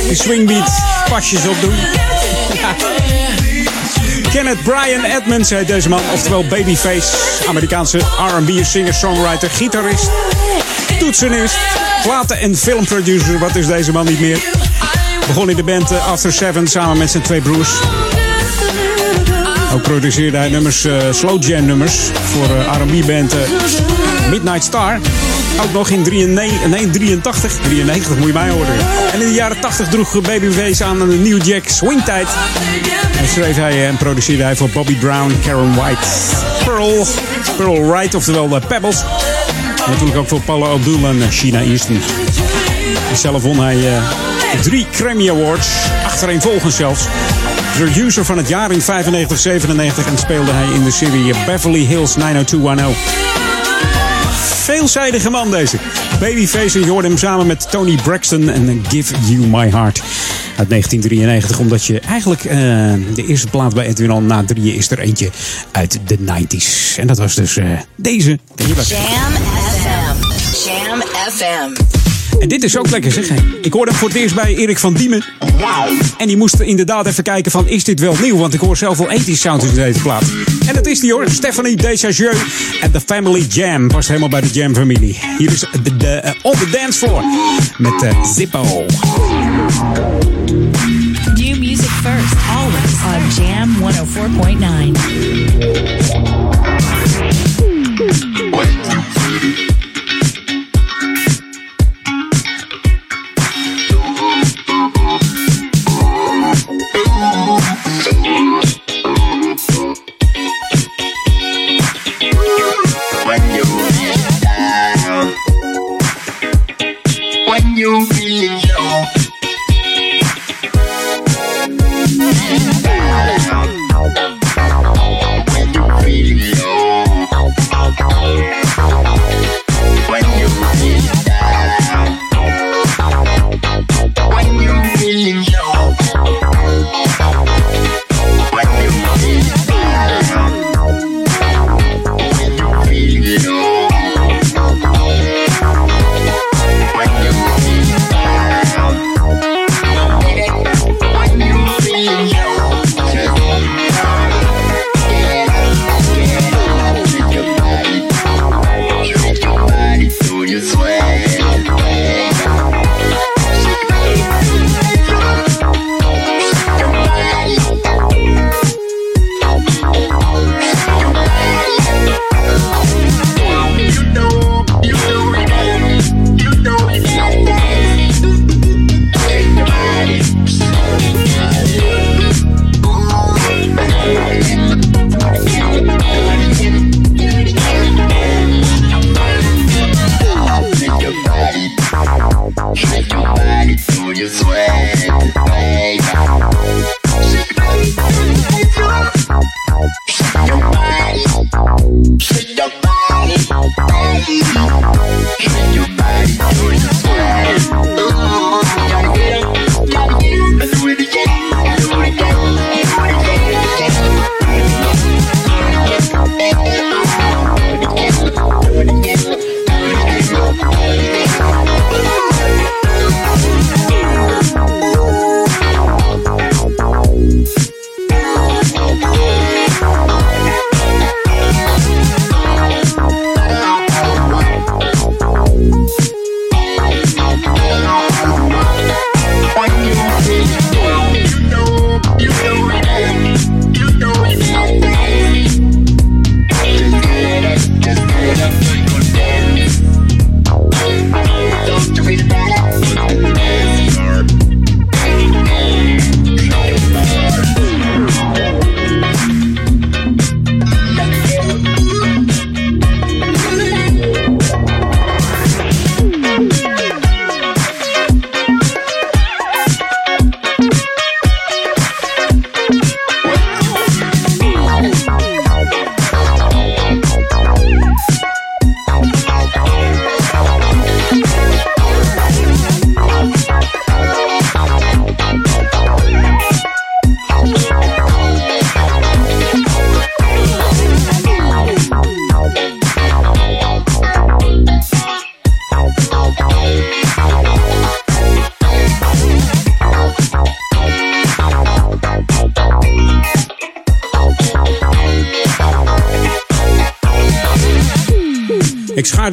die swingbeat pasjes op doen. Kenneth Brian Edmonds heet deze man, oftewel Babyface. Amerikaanse R&B singer, songwriter, gitarist, toetsenist, platen- en filmproducer. Wat is deze man niet meer? Begon in de band eh, After Seven samen met zijn twee broers. Ook produceerde hij nummers, eh, slow jam nummers voor R&B band eh, Midnight Star. Ook nog in 93, nee, 83, 93 moet je mij horen. En in de jaren 80 droeg Babyface aan een New Jack Swingtijd. En schreef hij en produceerde hij voor Bobby Brown, Karen White, Pearl, Pearl Wright, oftewel de Pebbles. En natuurlijk ook voor Paula Abdul en Sheena Easton. En zelf won hij eh, drie Grammy Awards, achtereenvolgens zelfs. Producer van het jaar in 95, 97 en speelde hij in de serie Beverly Hills 90210. Veelzijdige man deze. Babyface je hoorde hem samen met Tony Braxton en Give You My Heart. uit 1993. Omdat je eigenlijk eh, de eerste plaat bij Edwin na drieën is er eentje uit de 90s. En dat was dus eh, deze. Jam FM. Jam FM. En dit is ook lekker zeg. Ik hoorde hem voor het eerst bij Erik van Diemen. En die moest inderdaad even kijken van is dit wel nieuw? Want ik hoor zelf wel 80 sounds in deze plaat. En dat is die hoor. Stephanie Desjardins en The Family Jam. Past helemaal bij de Jam familie. Hier is de, de, eh, On The Dance Floor met eh, Zippo. New music first, always on Jam 104.9.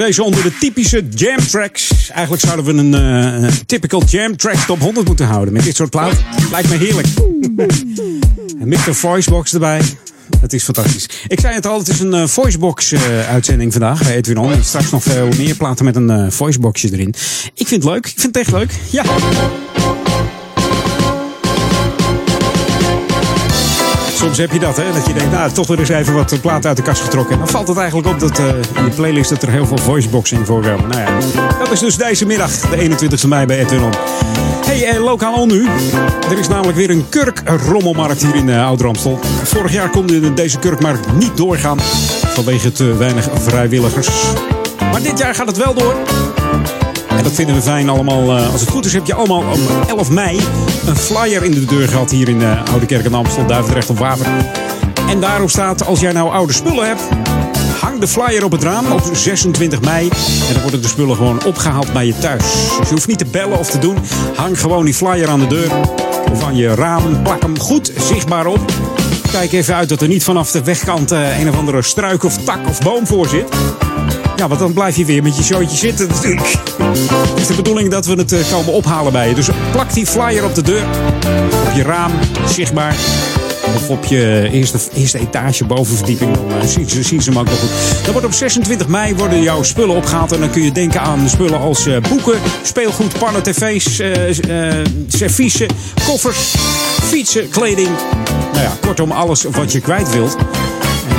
deze onder de typische jam tracks. Eigenlijk zouden we een eh, typical jam track top 100 moeten houden met dit soort plaat. Lijkt me heerlijk. *laughs* en voicebox erbij. Het is fantastisch. Ik zei het al, het is een eh, voicebox eh, uitzending vandaag bij Edwin On. Straks nog veel meer platen met een voiceboxje erin. Ik vind het leuk. Ik vind het echt leuk. Ja. Soms heb je dat, hè? Dat je denkt, nou, toch weer eens even wat platen uit de kast getrokken. En dan valt het eigenlijk op dat eh, in je playlist dat er heel veel voicebox in voorkomen. Nou ja, dat is dus deze middag, de 21ste mei bij Edwin On. Hey, eh, lokaal al nu. Er is namelijk weer een kurkrommelmarkt hier in uh, Ouder-Amstel. Vorig jaar kon de- deze kurkmarkt niet doorgaan vanwege te weinig vrijwilligers. Maar dit jaar gaat het wel door. En dat vinden we fijn allemaal. eh, als het goed is heb je allemaal om 11 mei een flyer in de deur gehad hier in eh, Oude Kerk en Amstel, Duivendrecht op Waver. En daarop staat, als jij nou oude spullen hebt, hang de flyer op het raam op 26 mei. En dan worden de spullen gewoon opgehaald bij je thuis. Dus je hoeft niet te bellen of te doen. Hang gewoon die flyer aan de deur of aan je raam. Plak hem goed zichtbaar op. Kijk even uit dat er niet vanaf de wegkant eh, een of andere struik of tak of boom voor zit. Ja, want dan blijf je weer met je showtje zitten natuurlijk. Het is de bedoeling dat we het eh, komen ophalen bij je. Dus plak die flyer op de deur. Op je raam, zichtbaar. Of op je eerste, eerste etage, bovenverdieping. Dan eh, zien, ze, hem ook goed. Dan wordt op 26 mei worden jouw spullen opgehaald. En dan kun je denken aan spullen als eh, boeken, speelgoed, pannen, tv's, serviezen, koffers, fietsen, kleding. Nou ja, kortom alles wat je kwijt wilt.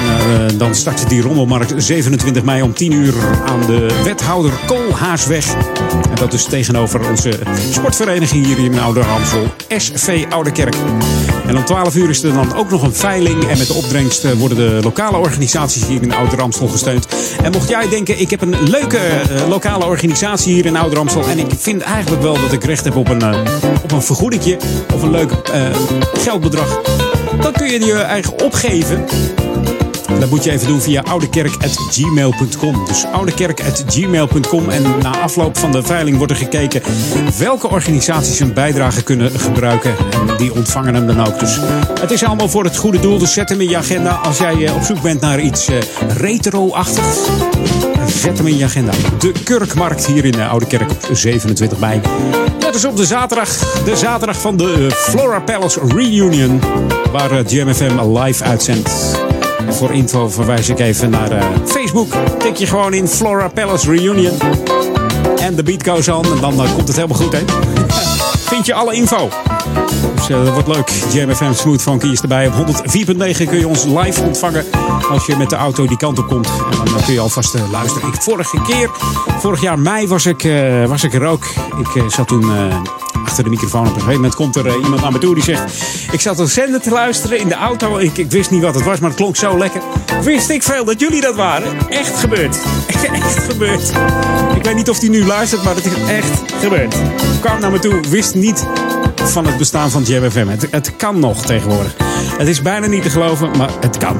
Eh, dan start die rommelmarkt 27 mei om 10 uur aan de wethouder Koolhaasweg. En dat is tegenover onze sportvereniging hier in Oude Ramsel, SV Oude Kerk. En om 12 uur is er dan ook nog een veiling. En met de opbrengst eh, worden de lokale organisaties hier in Oude Ramsel gesteund. En mocht jij denken, ik heb een leuke eh, lokale organisatie hier in Oude Ramsel. En ik vind eigenlijk wel dat ik recht heb op een, op een vergoedingje of een leuk geldbedrag. Dan kun je je eigen opgeven. Dat moet je even doen via oudekerk.gmail.com. Dus oudekerk.gmail.com. En na afloop van de veiling wordt er gekeken welke organisaties een bijdrage kunnen gebruiken. En die ontvangen hem dan ook. Dus het is allemaal voor het goede doel. Dus zet hem in je agenda als jij eh, op zoek bent naar iets eh, retro-achtigs. Zet hem in je agenda. De Kurkmarkt hier in eh, Oude Kerk op 27 mei. Dat is op de zaterdag. De zaterdag van de Flora Palace Reunion. Waar eh, Jam FM live uitzendt. Voor info verwijs ik even naar eh, Facebook. Tik je gewoon in Flora Palace Reunion. En de beat goes on. En dan eh, komt het helemaal goed, hè? *laughs* Vind je alle info. Dus eh, dat wordt leuk. Jam FM Smooth Funky is erbij. Op 104.9 kun je ons live ontvangen. Als je met de auto die kant op komt. En dan kun je alvast luisteren. Ik, vorige keer, vorig jaar mei was ik, was ik er ook. Ik zat toen achter de microfoon. Op een gegeven moment komt er eh, iemand naar me toe die zegt... Ik zat een zender te luisteren in de auto. Ik, ik wist niet wat het was, maar het klonk zo lekker. Wist ik veel dat jullie dat waren. Echt gebeurd. *laughs* Echt gebeurd. Ik weet niet of hij nu luistert, maar het is echt gebeurd. Kwam naar me toe, wist niet van het bestaan van Jam FM. Het, het kan nog tegenwoordig. Het is bijna niet te geloven, maar het kan.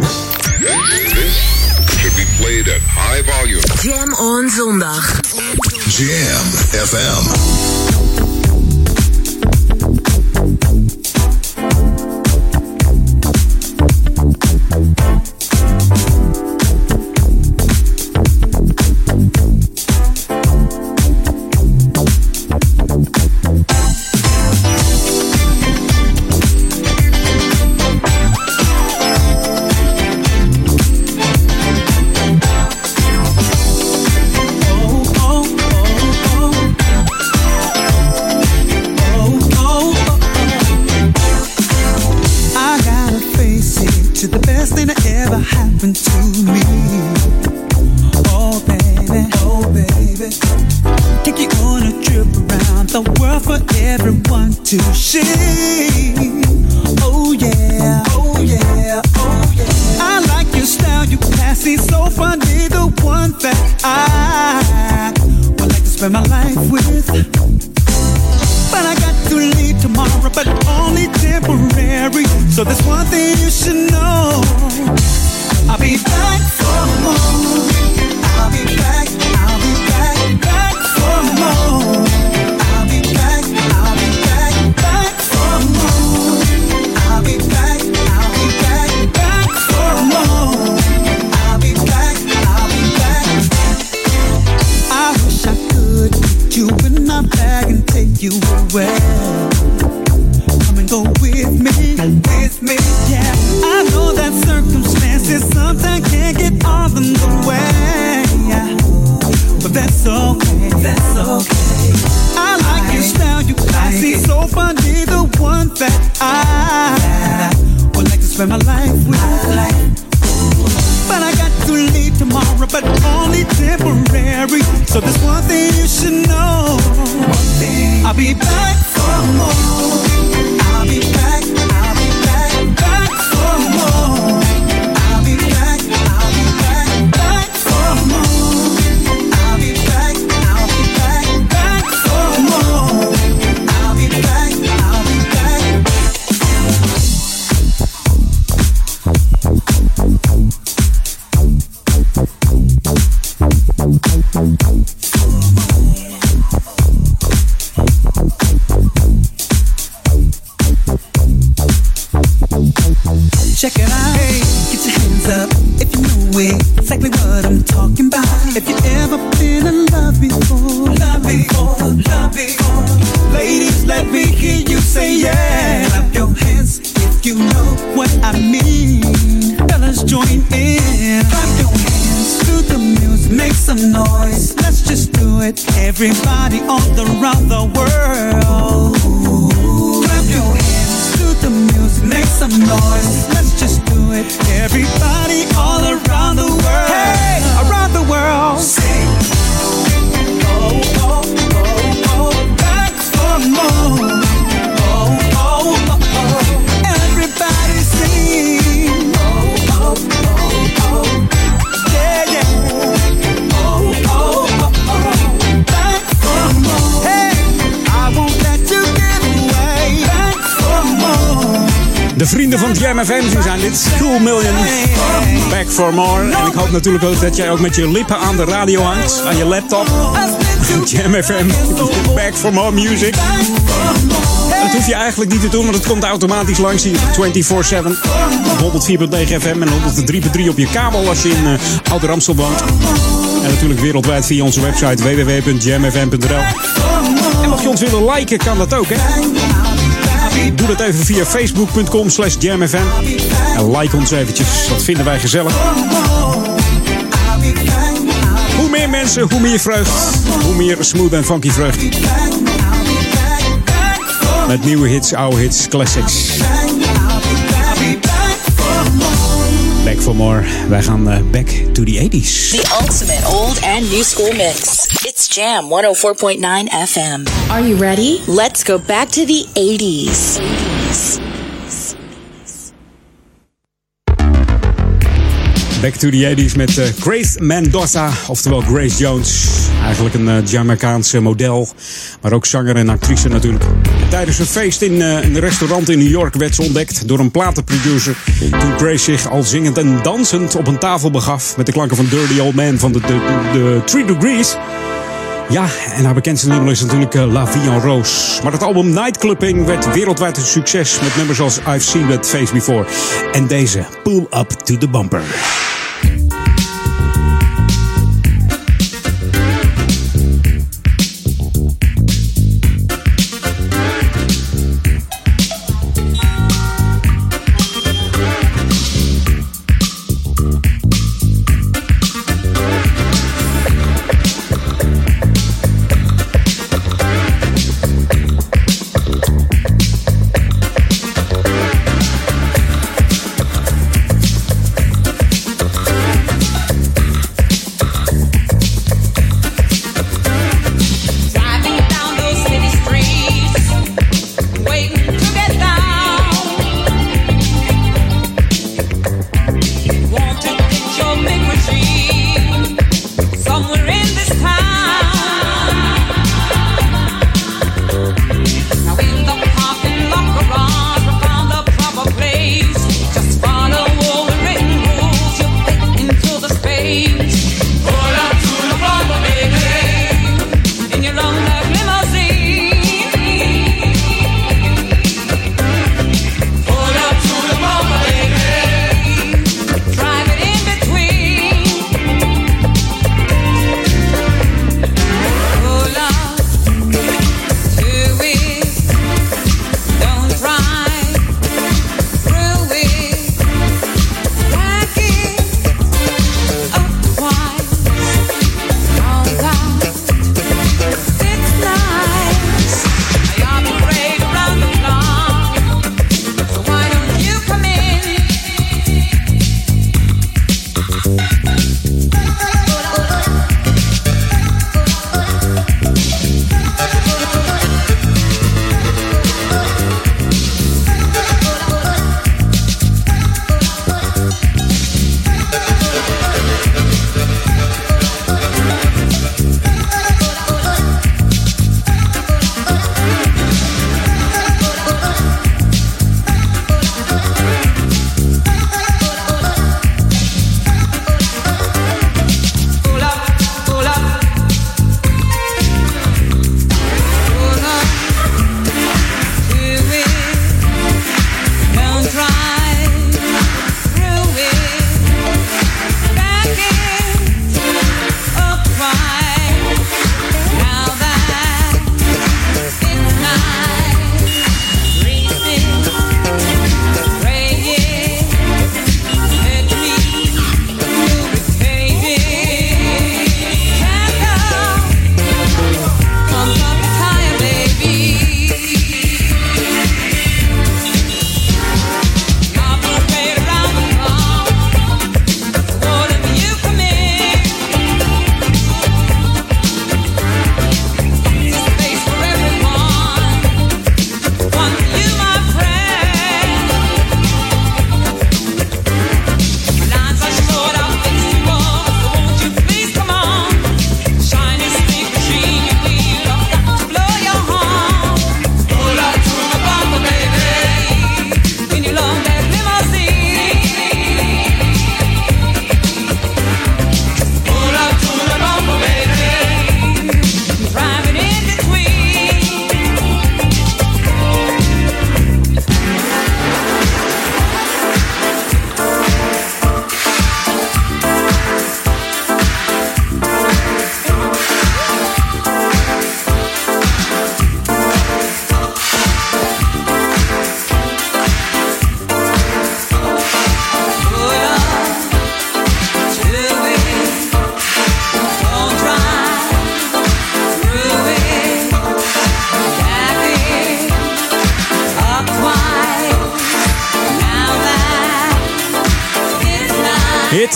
Should be played at high volume. Jam on zondag. Jam FM. Natuurlijk ook dat jij ook met je lippen aan de radio hangt. Aan je laptop. Jam FM. Back for more music. Dat hoef je eigenlijk niet te doen, want het komt automatisch langs hier 24-7. Op 104.9 FM en 103.3 op je kabel als je in uh, Ouder Amstel woont. En natuurlijk wereldwijd via onze website www.jamfm.nl. En mocht je ons willen liken, kan dat ook, hè? Doe dat even via facebook.com slash jamfm. En like ons eventjes, dat vinden wij gezellig. Hoe meer mensen, hoe meer vreugd. Hoe meer smooth en funky vreugd. Met nieuwe hits, oude hits, classics. Back for more. Wij gaan uh, back to the 80s. The ultimate old and new school mix. It's Jam 104.9 FM. Are you ready? Let's go back to the 80s. 80s. Back to the 80s met uh, Grace Mendoza, oftewel Grace Jones. Eigenlijk een uh, Jamaicaanse model, maar ook zanger en actrice natuurlijk. Tijdens een feest in uh, een restaurant in New York werd ze ontdekt door een platenproducer. Toen Grace zich al zingend en dansend op een tafel begaf met de klanken van Dirty Old Man van de, de, de Three Degrees. Ja, en haar bekendste nummer is natuurlijk uh, La Vie en Rose. Maar het album Nightclubbing werd wereldwijd een succes met nummers als I've Seen That Face Before. En deze, Pull Up to the Bumper.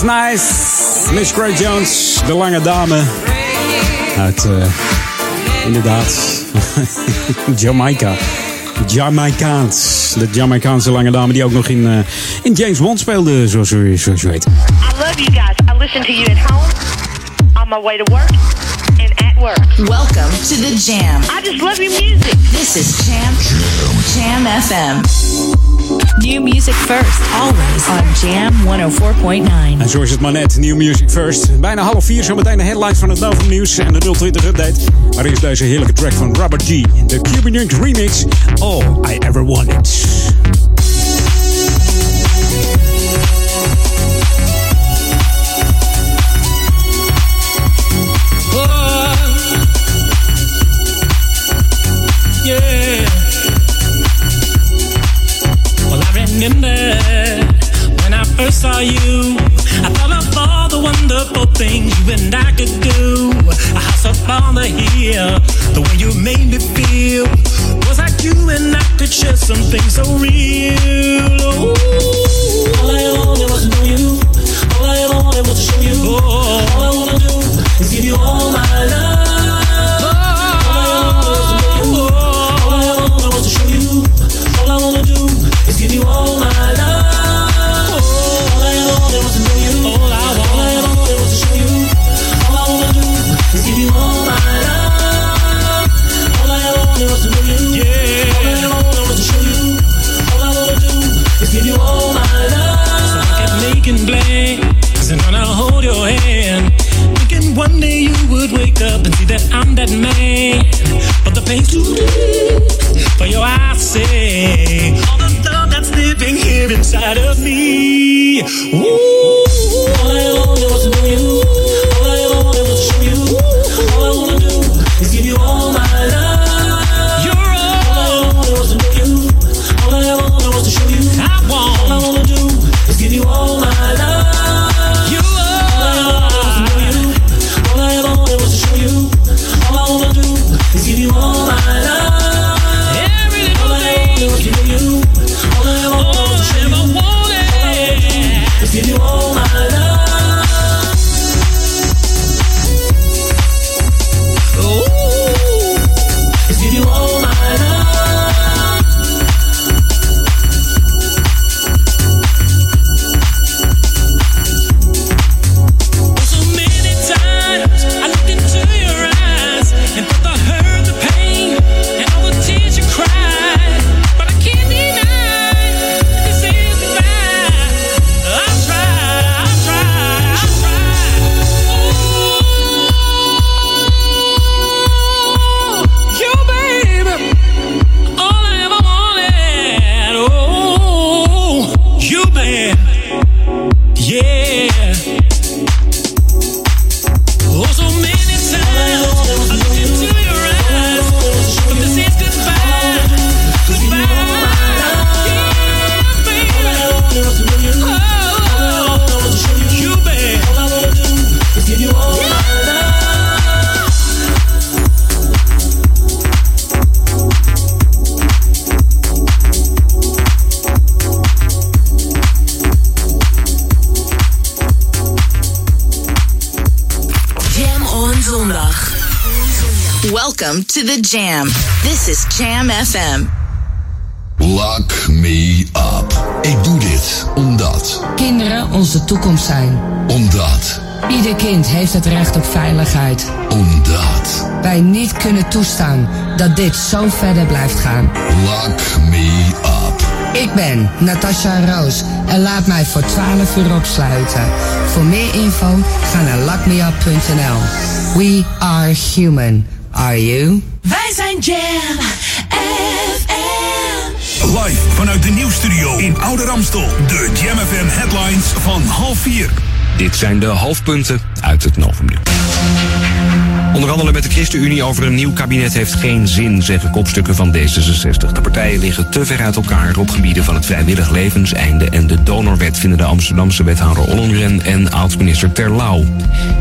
Nice. Miss Craig Jones, de lange dame. Uit, eh, inderdaad, *laughs* Jamaica. Jamaicaans. De Jamaicaanse lange dame die ook nog in, eh, in James Bond speelde, zoals u, zoals u weet. I love you guys. I listen to you at home, on my way to work, and at work. Welcome to the Jam. I just love your music. This is Jam. Jam FM. New music first, always on Jam 104.9. En zo is het maar net. New Music First. Bijna half vier, zometeen de headlines van het Novum Nieuws en de 020 Update. Maar eerst deze heerlijke track van Robert G. De Cuban Junk remix. All I Ever Wanted. Jam. This is Jam FM. Lock me up. Ik doe dit omdat. Kinderen onze toekomst zijn. Omdat. Ieder kind heeft het recht op veiligheid. Omdat. Wij niet kunnen toestaan dat dit zo verder blijft gaan. Lock me up. Ik ben Natasha Roos en laat mij voor 12 uur opsluiten. Voor meer info ga naar lockmeup.nl. We are human. Are you? Jam FM. Live vanuit de nieuwsstudio in Oude Ramstel. De Jam FM headlines van half vier. Dit zijn de hoofdpunten uit het Novumnieuws. Onderhandelen met de ChristenUnie over een nieuw kabinet heeft geen zin, zeggen kopstukken van D66. De partijen liggen te ver uit elkaar op gebieden van het vrijwillig levenseinde en de donorwet, vinden de Amsterdamse wethouder Ollongren en oud-minister Terlouw.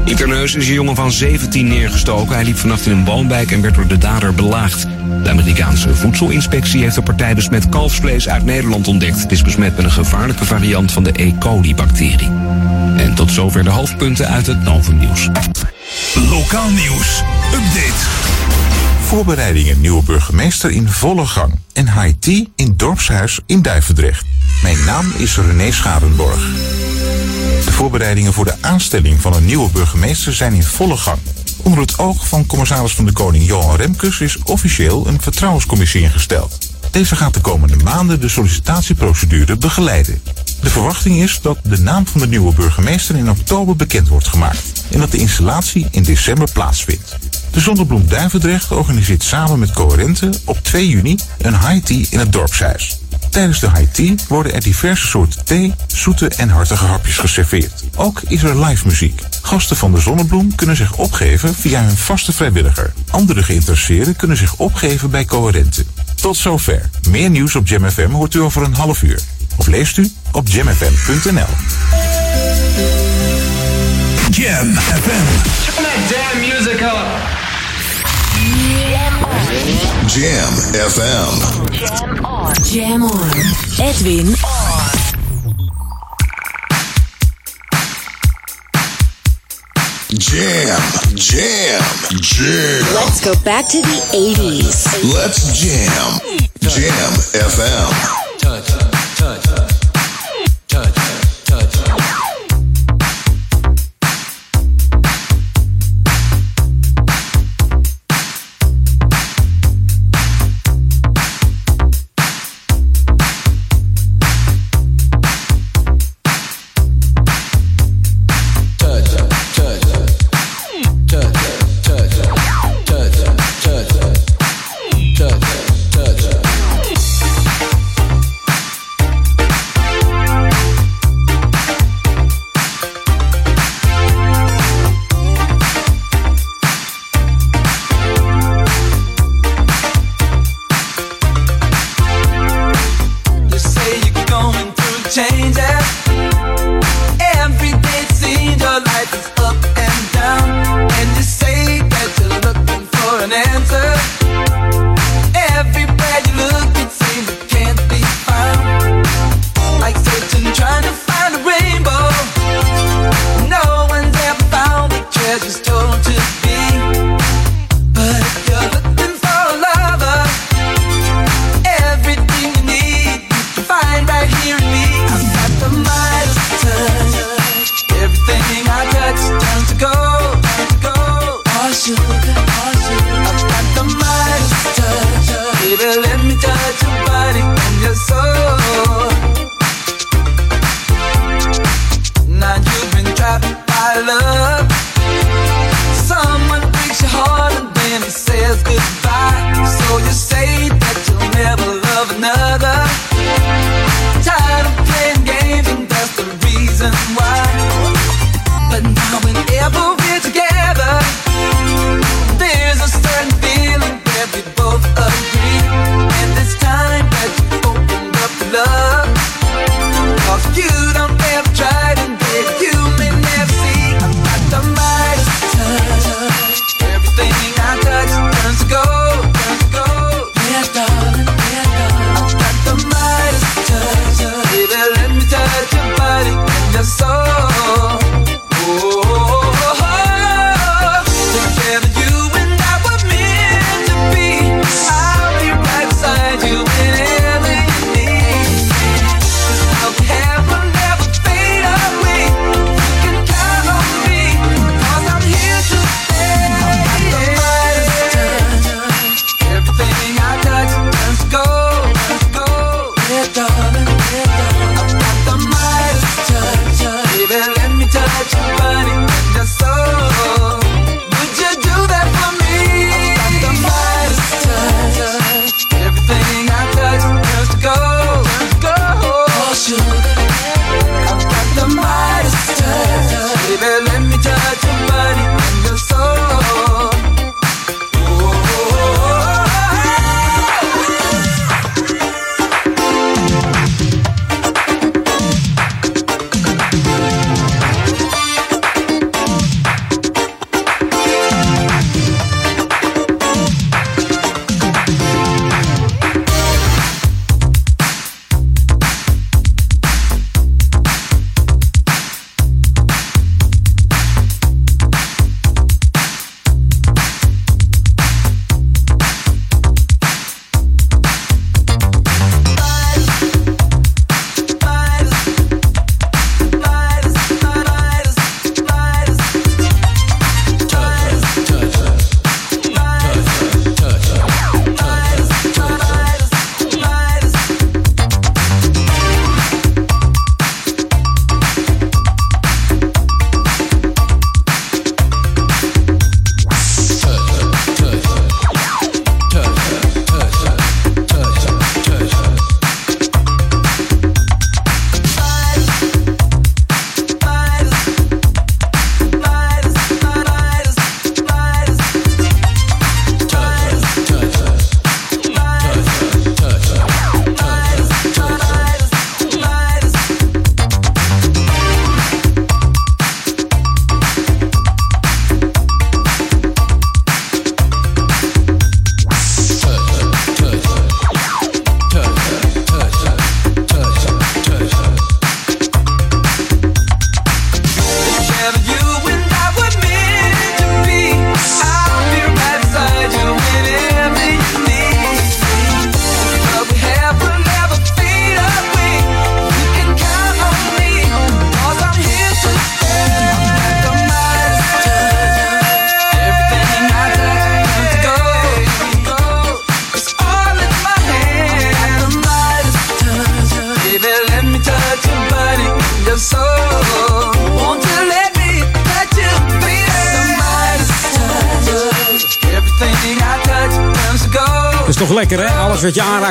In Terneus is een jongen van 17 neergestoken. Hij liep vannacht in een woonwijk en werd door de dader belaagd. De Amerikaanse voedselinspectie heeft de partij besmet kalfsvlees uit Nederland ontdekt. Het is besmet met een gevaarlijke variant van de E. coli-bacterie. En tot zover de hoofdpunten uit het Novumnieuws. Lokaal nieuws. Update. Voorbereidingen nieuwe burgemeester in volle gang. En tea in dorpshuis in Duivendrecht. Mijn naam is René Scharenborg. De voorbereidingen voor de aanstelling van een nieuwe burgemeester zijn in volle gang. Onder het oog van commissaris van de Koning Johan Remkes is officieel een vertrouwenscommissie ingesteld. Deze gaat de komende maanden de sollicitatieprocedure begeleiden. De verwachting is dat de naam van de nieuwe burgemeester in oktober bekend wordt gemaakt en dat de installatie in december plaatsvindt. De Zonnebloem Duivendrecht organiseert samen met Coherente op 2 juni een high tea in het dorpshuis. Tijdens de high tea worden er diverse soorten thee, zoete en hartige hapjes geserveerd. Ook is er live muziek. Gasten van de Zonnebloem kunnen zich opgeven via hun vaste vrijwilliger. Andere geïnteresseerden kunnen zich opgeven bij Coherente. Tot zover. Meer nieuws op Jam FM hoort u over een half uur. Of leest u op jamfm.nl. Jam FM. Turn that damn music up. Jam FM. Jam on. Jam on. Edwin on. Jam, jam, jam. Let's go back to the 80s. Let's jam. Jam FM.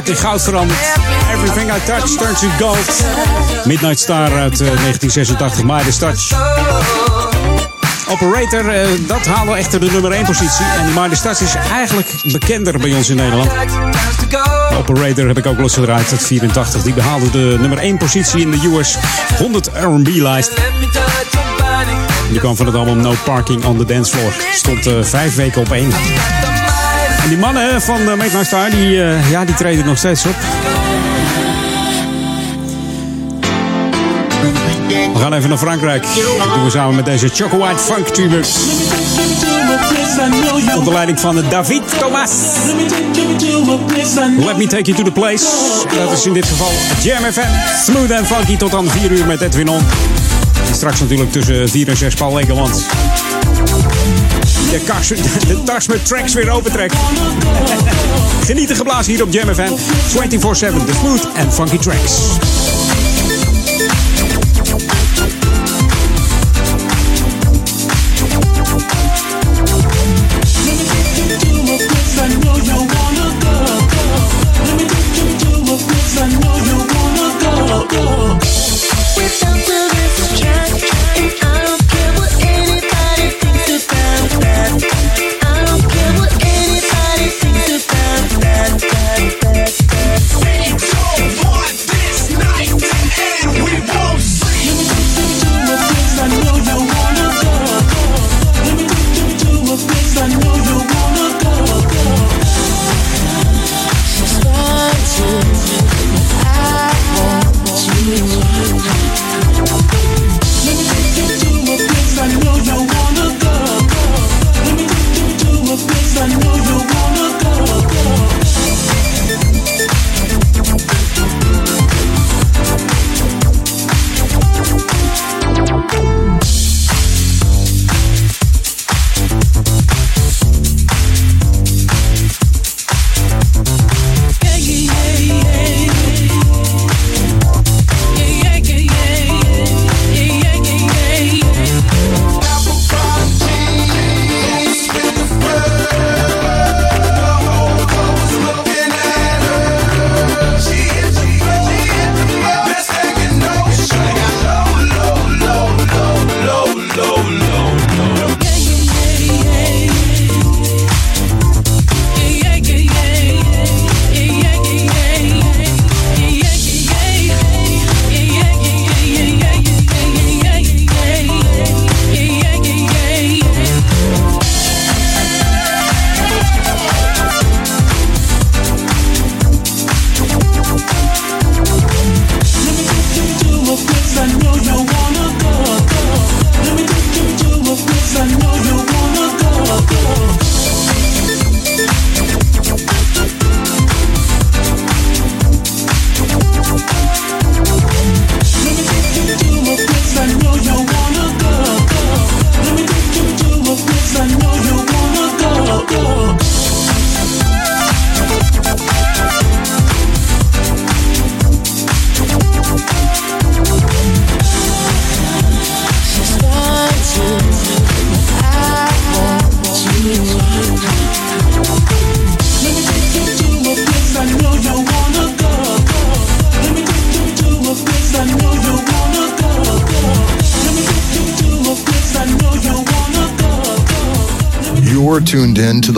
In goud verandert. Everything I touch turns to gold. Midnight Star uit eh, 1986, Midas Touch. Operator, eh, dat haalde echter de nummer 1 positie. En die Midas Touch is eigenlijk bekender bij ons in Nederland. Operator heb ik ook losgedraaid uit 84. Die behaalde de nummer 1 positie in de US 100 R&B-lijst. Die kwam van het album No Parking on the Dance Floor. Stond eh, vijf weken op één. En die mannen van uh, Make My Star, die, eh, ja, die treden nog steeds op. We gaan even naar Frankrijk. Dat doen we samen met deze Choco White Funk Tuber. Onder leiding van David Thomas. Let me take you to the place. Dat is in dit geval Jam FM. Smooth and funky tot aan 4 uur met Edwin On. En straks natuurlijk tussen 4 en 6 Paul Legerland. De, kast, *laughs* de tas met tracks weer opentrekt. Genieten geblazen hier op Jam FM. 24-7, de smooth and funky tracks.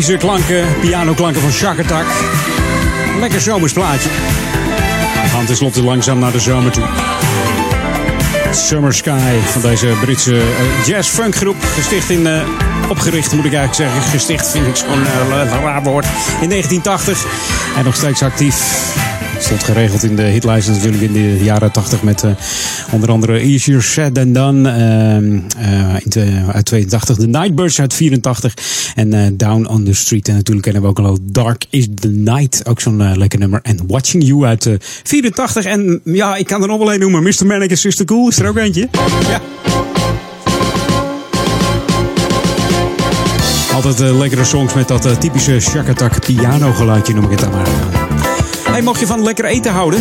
Typische klanken, pianoklanken van Shack Attack. Lekker zomersplaatje. We gaan tenslotte langzaam naar de zomer toe. Summer Sky van deze Britse eh, jazz-funk groep. Gesticht in, eh, opgericht moet ik eigenlijk zeggen. Gesticht vind ik zo'n eh, raar woord. In 1980 en nog steeds actief. Stond geregeld in de hitlijsten natuurlijk in de jaren 80 met eh, onder andere Easier Said Than Done ehm, eh, uit 82. The Nightbirds uit 84 en eh, Down on the Street. En natuurlijk kennen we ook al Dark is the Night. Ook zo'n eh, lekker nummer. En Watching You uit eh, 84. En ja, ik kan er nog wel een noemen. Mr. Manic is Sister Cool is er ook eentje. Ja. Altijd lekkere songs met dat typische shakatak piano geluidje noem ik het dan maar. Hey, mocht je van lekker eten houden?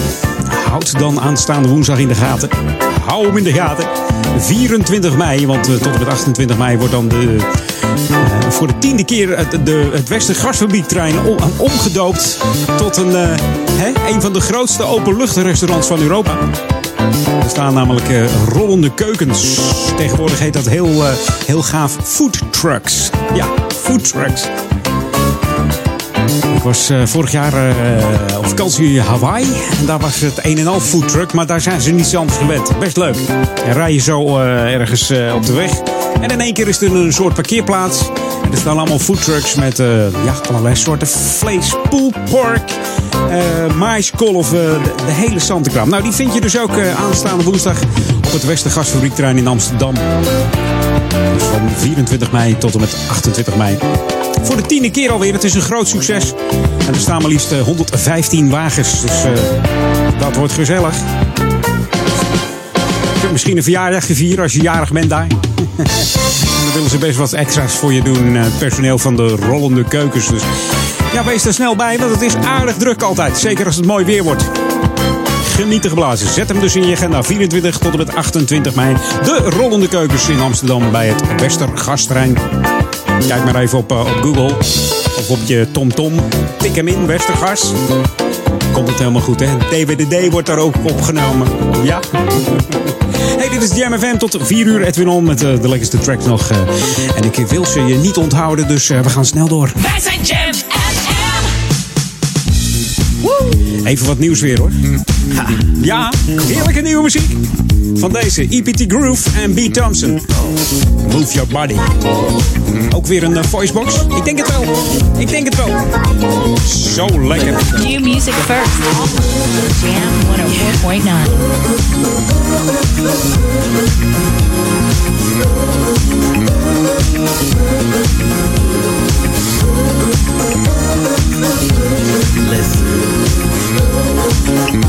Houd dan aanstaande woensdag in de gaten. Hou hem in de gaten. 24 mei, want eh, tot en met 28 mei wordt dan de, eh, voor de tiende keer het, de, het Westen om, omgedoopt tot een, eh, hè, een van de grootste openluchtrestaurants van Europa. Er staan namelijk eh, rollende keukens. Tegenwoordig heet dat heel, eh, heel gaaf food trucks. Ja, food trucks. Was eh, vorig jaar eh, op vakantie Hawaii. En daar was het een en al food truck. Maar daar zijn ze niet anders gewend. Best leuk. En rij je zo eh, ergens op de weg. En in één keer is er een soort parkeerplaats. En er staan allemaal food trucks met eh, ja, allerlei soorten vlees. Pulled pork, maiskolf, eh, de, de hele zantekraam. Nou, die vind je dus ook aanstaande woensdag op het Westergasfabriekterrein in Amsterdam. Dus van 24 mei tot en met 28 mei. Voor de tiende keer alweer. Het is een groot succes. En er staan maar liefst eh, 115 wagens. Dus eh, dat wordt gezellig. Je kunt misschien een verjaardagje vieren als je jarig bent daar. *laughs* Dan willen ze best wat extra's voor je doen. eh, Het personeel van de rollende keukens. Dus ja, wees er snel bij, want het is aardig druk altijd. Zeker als het mooi weer wordt. Genieten geblazen. Zet hem dus in je agenda. 24 tot en met 28 mei. De rollende keukens in Amsterdam bij het Westergasterrein. Kijk maar even op, eh, op Google. Of op je TomTom. Tik hem in, Westergas. Komt het helemaal goed, hè? DWDD wordt daar ook opgenomen. Ja. *laughs* Hey, dit is Jam FM tot 4 uur. Edwin On met eh, de lekkerste tracks nog. eh. en ik wil ze je niet onthouden, dus we gaan snel door. Wij zijn Jam Even wat nieuws weer hoor. Ha, ja, heerlijke nieuwe muziek. Van deze EPT Groove en B. Thompson. Move your body. Ook weer een eh, voicebox? Ik denk het wel. Ik denk het wel. Zo lekker. New music first. Jam 104.9. Just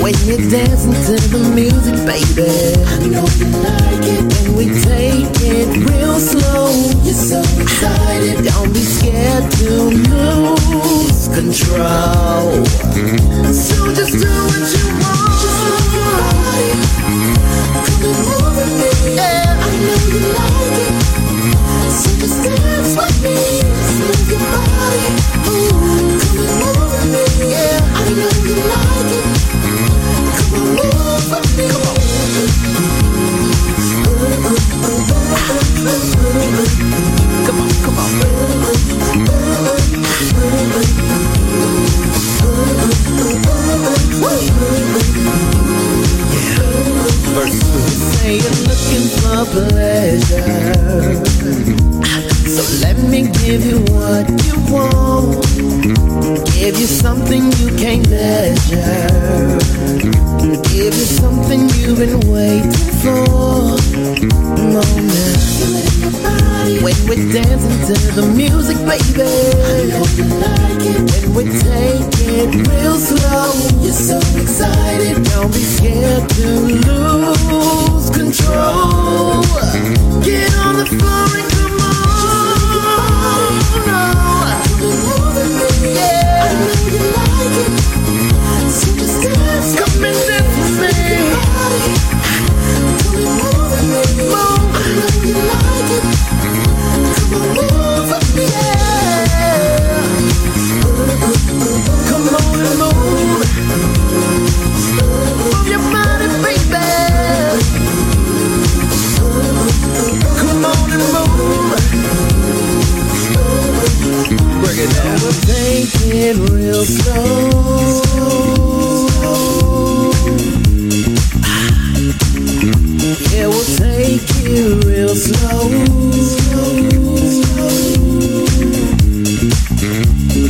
When you're dancing to the music, baby, I know you like it. When we take it real slow, you're so excited. Don't be scared to lose control. So just do what you want. Just move your body. Come and move with me. Yeah, I know you like it. So just dance with me. Just move your body. Ooh, come and move with me. Yeah, I know you like it. Come Say you're looking for pleasure. So let me give you what you want. Give you something you can't measure. Give you something you've been waiting for. Now. When we're dancing to the music, baby. I know you like it. When we take it real slow. You're so excited. Don't be scared to lose control. Get on the floor and come it real slow. Yeah, we'll take it real slow.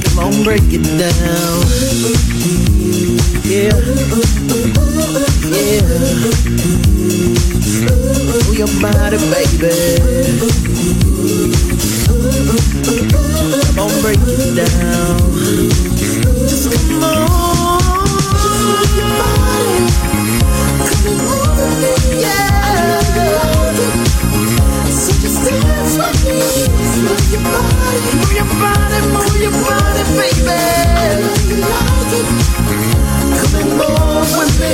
Come on, break it down. Yeah. Yeah. Move your body, baby. Break it down. Just come on. Move your body. Yeah. So just dance with me. Move your body. Move your body, move your body, baby. You like it. Come and move with me.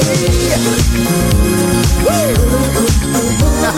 Go. En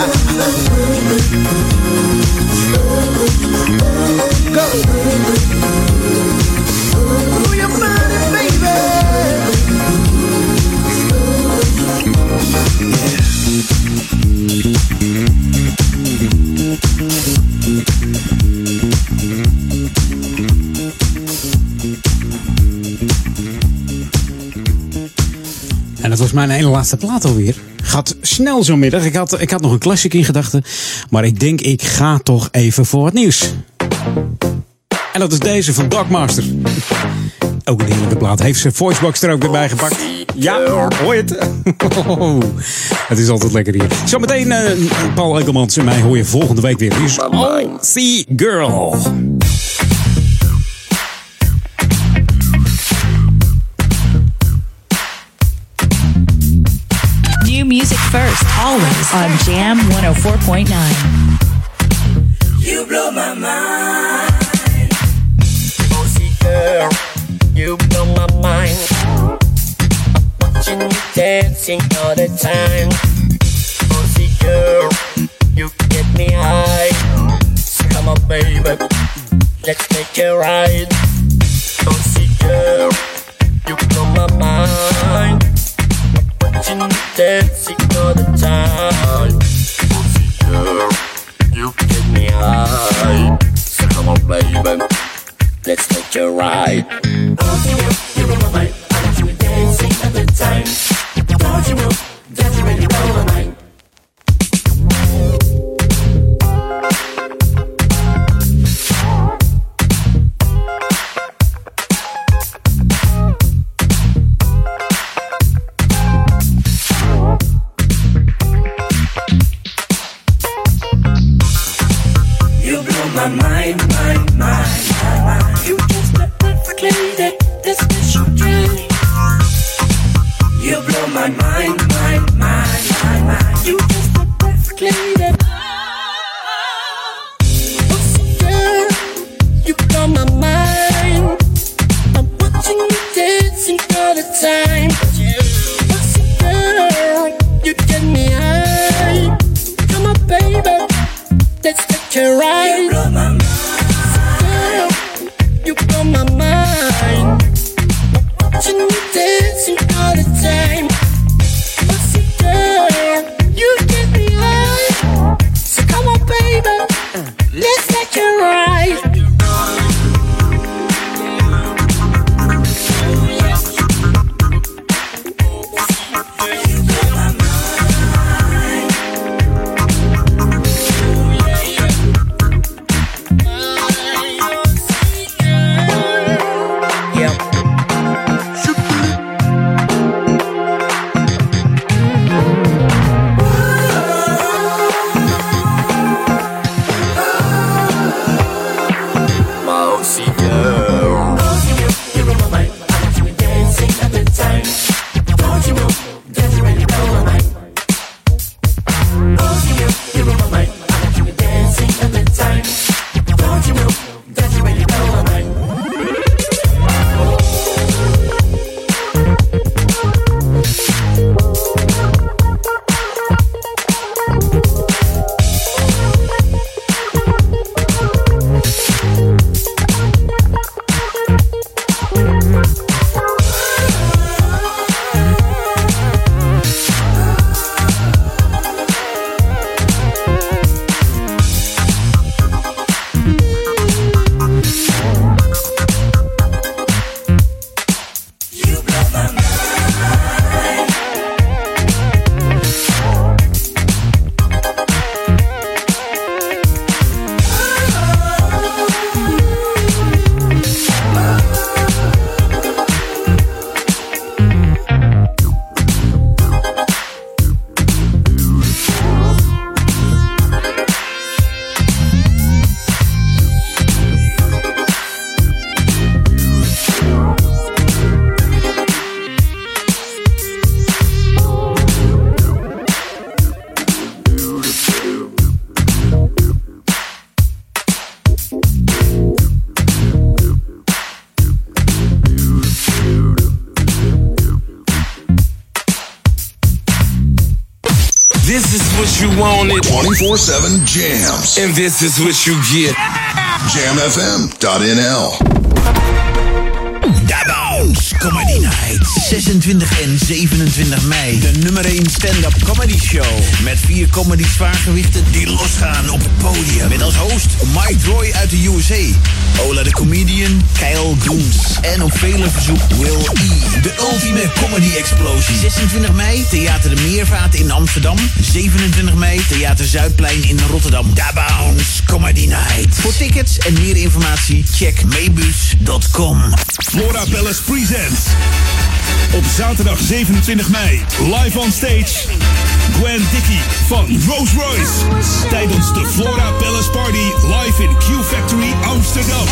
dat was mijn ene laatste plaat alweer. Gaat snel zo'n middag. Ik had, ik had nog een classic in gedachten. Maar ik denk, ik ga toch even voor het nieuws. En dat is deze van Dogmaster. Ook een heerlijke plaat. Heeft zijn voicebox er ook weer bij gepakt. Ja, hoor je het? *laughs* Het is altijd lekker hier. Zometeen eh, Paul Ekelmans en mij hoor je volgende week weer. Hier is Oh, See Girl. First, always on Jam 104.9. You blow my mind. Bossy girl, you blow my mind. Watching you dancing all the time. Bossy girl, you get me high. So come on, baby, let's take a ride. Bossy girl, you blow my mind. Watching you dancing all the time. Bossy girl. You get me high. So come on, baby. Let's take a ride. Don't you you know my mind. I want you dancing at the time. Don't you 24-7 jams. And this is what you get. Jamfm.nl Comedy Night. 26 en 27 mei. De nummer 1 stand-up comedy show. Met vier comedy zwaargewichten die losgaan op het podium. Met als host Mike Roy uit de USA. Ola de comedian, Kyle Goons. En op vele verzoek Will E. De ultieme comedy explosie. 26 mei, Theater de Meervaart in Amsterdam. 27 mei, Theater Zuidplein in Rotterdam. Dabounce Comedy Night. Voor tickets en meer informatie, check meebus.com. Flora Palace Presents. Op zaterdag 27 mei, live on stage. Gwen Dickey van Rolls Royce. Tijdens de Flora Palace Party live in Q Factory Amsterdam.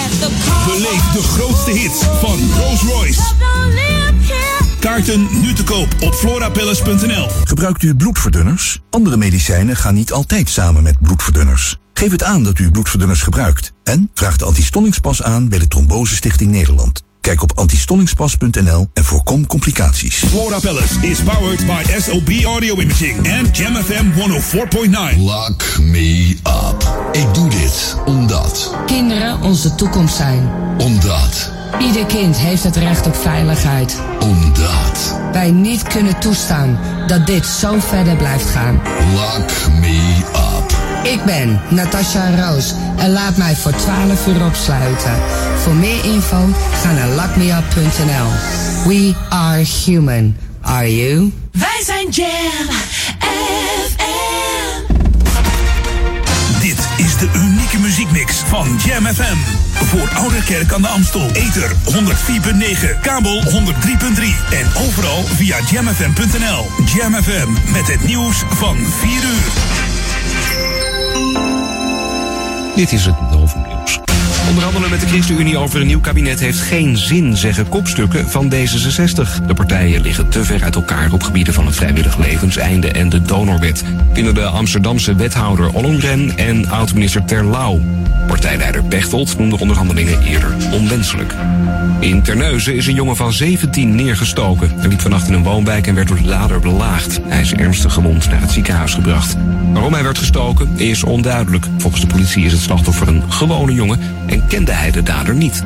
Beleef de grootste hits van Rolls Royce. Kaarten nu te koop op florapalace.nl. Gebruikt u bloedverdunners? Andere medicijnen gaan niet altijd samen met bloedverdunners. Geef het aan dat u bloedverdunners gebruikt. En vraag de antistollingspas aan bij de Trombosestichting Nederland. Kijk op antistollingspas.nl en voorkom complicaties. Flora Palace is powered by SOB Audio Imaging en Jam FM 104.9. Lock me up. Ik doe dit omdat. Kinderen onze toekomst zijn. Omdat. Ieder kind heeft het recht op veiligheid. Omdat. Wij niet kunnen toestaan dat dit zo verder blijft gaan. Lock me up. Ik ben Natasha Roos en laat mij voor 12 uur opsluiten. Voor meer info ga naar lockmeup.nl. We are human. Are you? Wij zijn Jam FM. Dit is de unieke muziekmix van Jam FM. Voor Ouderkerk aan de Amstel. Ether 104.9, kabel 103.3 en overal via jamfm.nl. Jam FM met het nieuws van 4 uur. Dit is het Novumnieuws. Onderhandelen met de ChristenUnie over een nieuw kabinet heeft geen zin, zeggen kopstukken van D66. De partijen liggen te ver uit elkaar op gebieden van het vrijwillig levenseinde en de donorwet. Vinden de Amsterdamse wethouder Ollongren en oud-minister Terlouw. Partijleider Pechtold noemde onderhandelingen eerder onwenselijk. In Terneuzen is een jongen van 17 neergestoken. Hij liep vannacht in een woonwijk en werd door de lader belaagd. Hij is ernstig gewond naar het ziekenhuis gebracht. Waarom hij werd gestoken is onduidelijk. Volgens de politie is het slachtoffer een gewone jongen en kende hij de dader niet.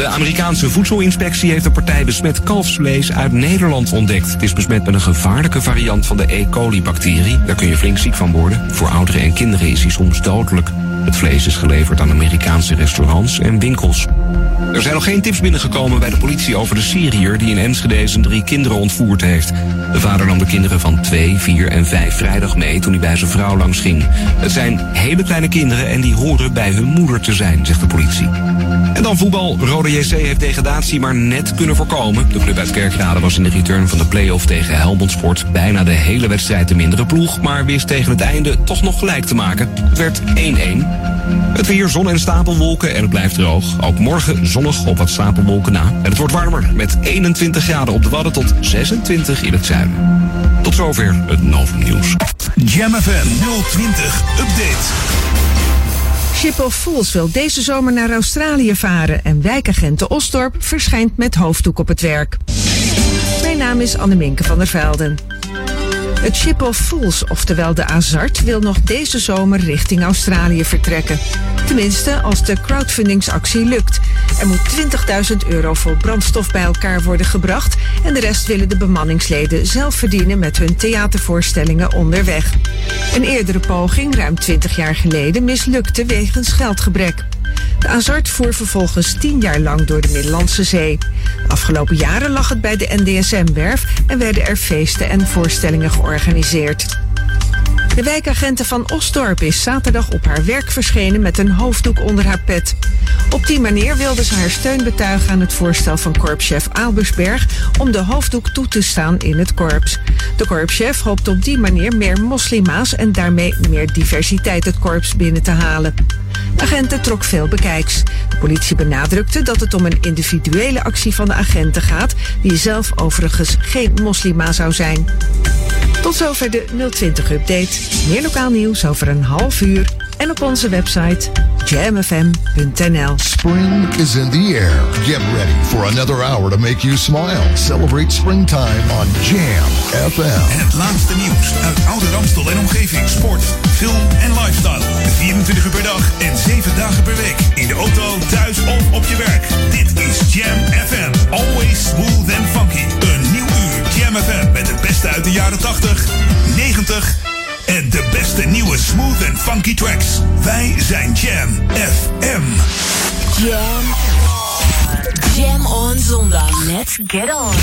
De Amerikaanse voedselinspectie heeft een partij besmet kalfsvlees uit Nederland ontdekt. Het is besmet met een gevaarlijke variant van de E. coli-bacterie. Daar kun je flink ziek van worden. Voor ouderen en kinderen is hij soms dodelijk. Het vlees is geleverd aan Amerikaanse restaurants en winkels. Er zijn nog geen tips binnengekomen bij de politie over de Syriër die in Enschede zijn drie kinderen ontvoerd heeft. De vader nam de kinderen van 2, 4 en 5 vrijdag mee toen hij bij zijn vrouw langs ging. Het zijn hele kleine kinderen en die horen bij hun moeder te zijn, zegt de politie. En dan voetbal. Rode JC heeft degradatie maar net kunnen voorkomen. De club uit Kerkrade was in de return van de play-off tegen Helmond Sport bijna de hele wedstrijd de mindere ploeg, maar wist tegen het einde toch nog gelijk te maken. Het werd 1-1. Het weer zon en stapelwolken en het blijft droog. Ook morgen zonnig op wat stapelwolken na. En het wordt warmer met 21 graden op de Wadden tot 26 in het zuiden. Tot zover het Novum Nieuws. Jam FM 020 Update. Ship of Fools wil deze zomer naar Australië varen en wijkagenten Osdorp verschijnt met hoofddoek op het werk. Mijn naam is Anneminke van der Velden. Het Ship of Fools, oftewel de Azart, wil nog deze zomer richting Australië vertrekken. Tenminste, als de crowdfundingsactie lukt. Er moet 20.000 euro voor brandstof bij elkaar worden gebracht en de rest willen de bemanningsleden zelf verdienen met hun theatervoorstellingen onderweg. Een eerdere poging, ruim 20 jaar geleden, mislukte wegens geldgebrek. De Azart voer vervolgens tien jaar lang door de Middellandse Zee. De afgelopen jaren lag het bij de NDSM-werf en werden er feesten en voorstellingen georganiseerd. De wijkagenten van Osdorp is zaterdag op haar werk verschenen met een hoofddoek onder haar pet. Op die manier wilde ze haar steun betuigen aan het voorstel van korpschef Albersberg om de hoofddoek toe te staan in het korps. De korpschef hoopt op die manier meer moslima's en daarmee meer diversiteit het korps binnen te halen. De agenten trok veel bekijks. De politie benadrukte dat het om een individuele actie van de agenten gaat, die zelf overigens geen moslima zou zijn. Tot zover de 020-update. Meer lokaal nieuws over een half uur. en op onze website jamfm.nl. Spring is in the air. Get ready for another hour to make you smile. Celebrate springtime on Jam FM. En het laatste nieuws uit Oude Ramstel en omgeving. Sport, film en lifestyle. 24 uur per dag en 7 dagen per week. In de auto, thuis of op je werk. Dit is Jam FM. Always smooth and funky. Jam FM met het beste uit de jaren 80, 90 en de beste nieuwe smooth and funky tracks. Wij zijn Jam FM. Jam. Jam on zondag. Let's get on.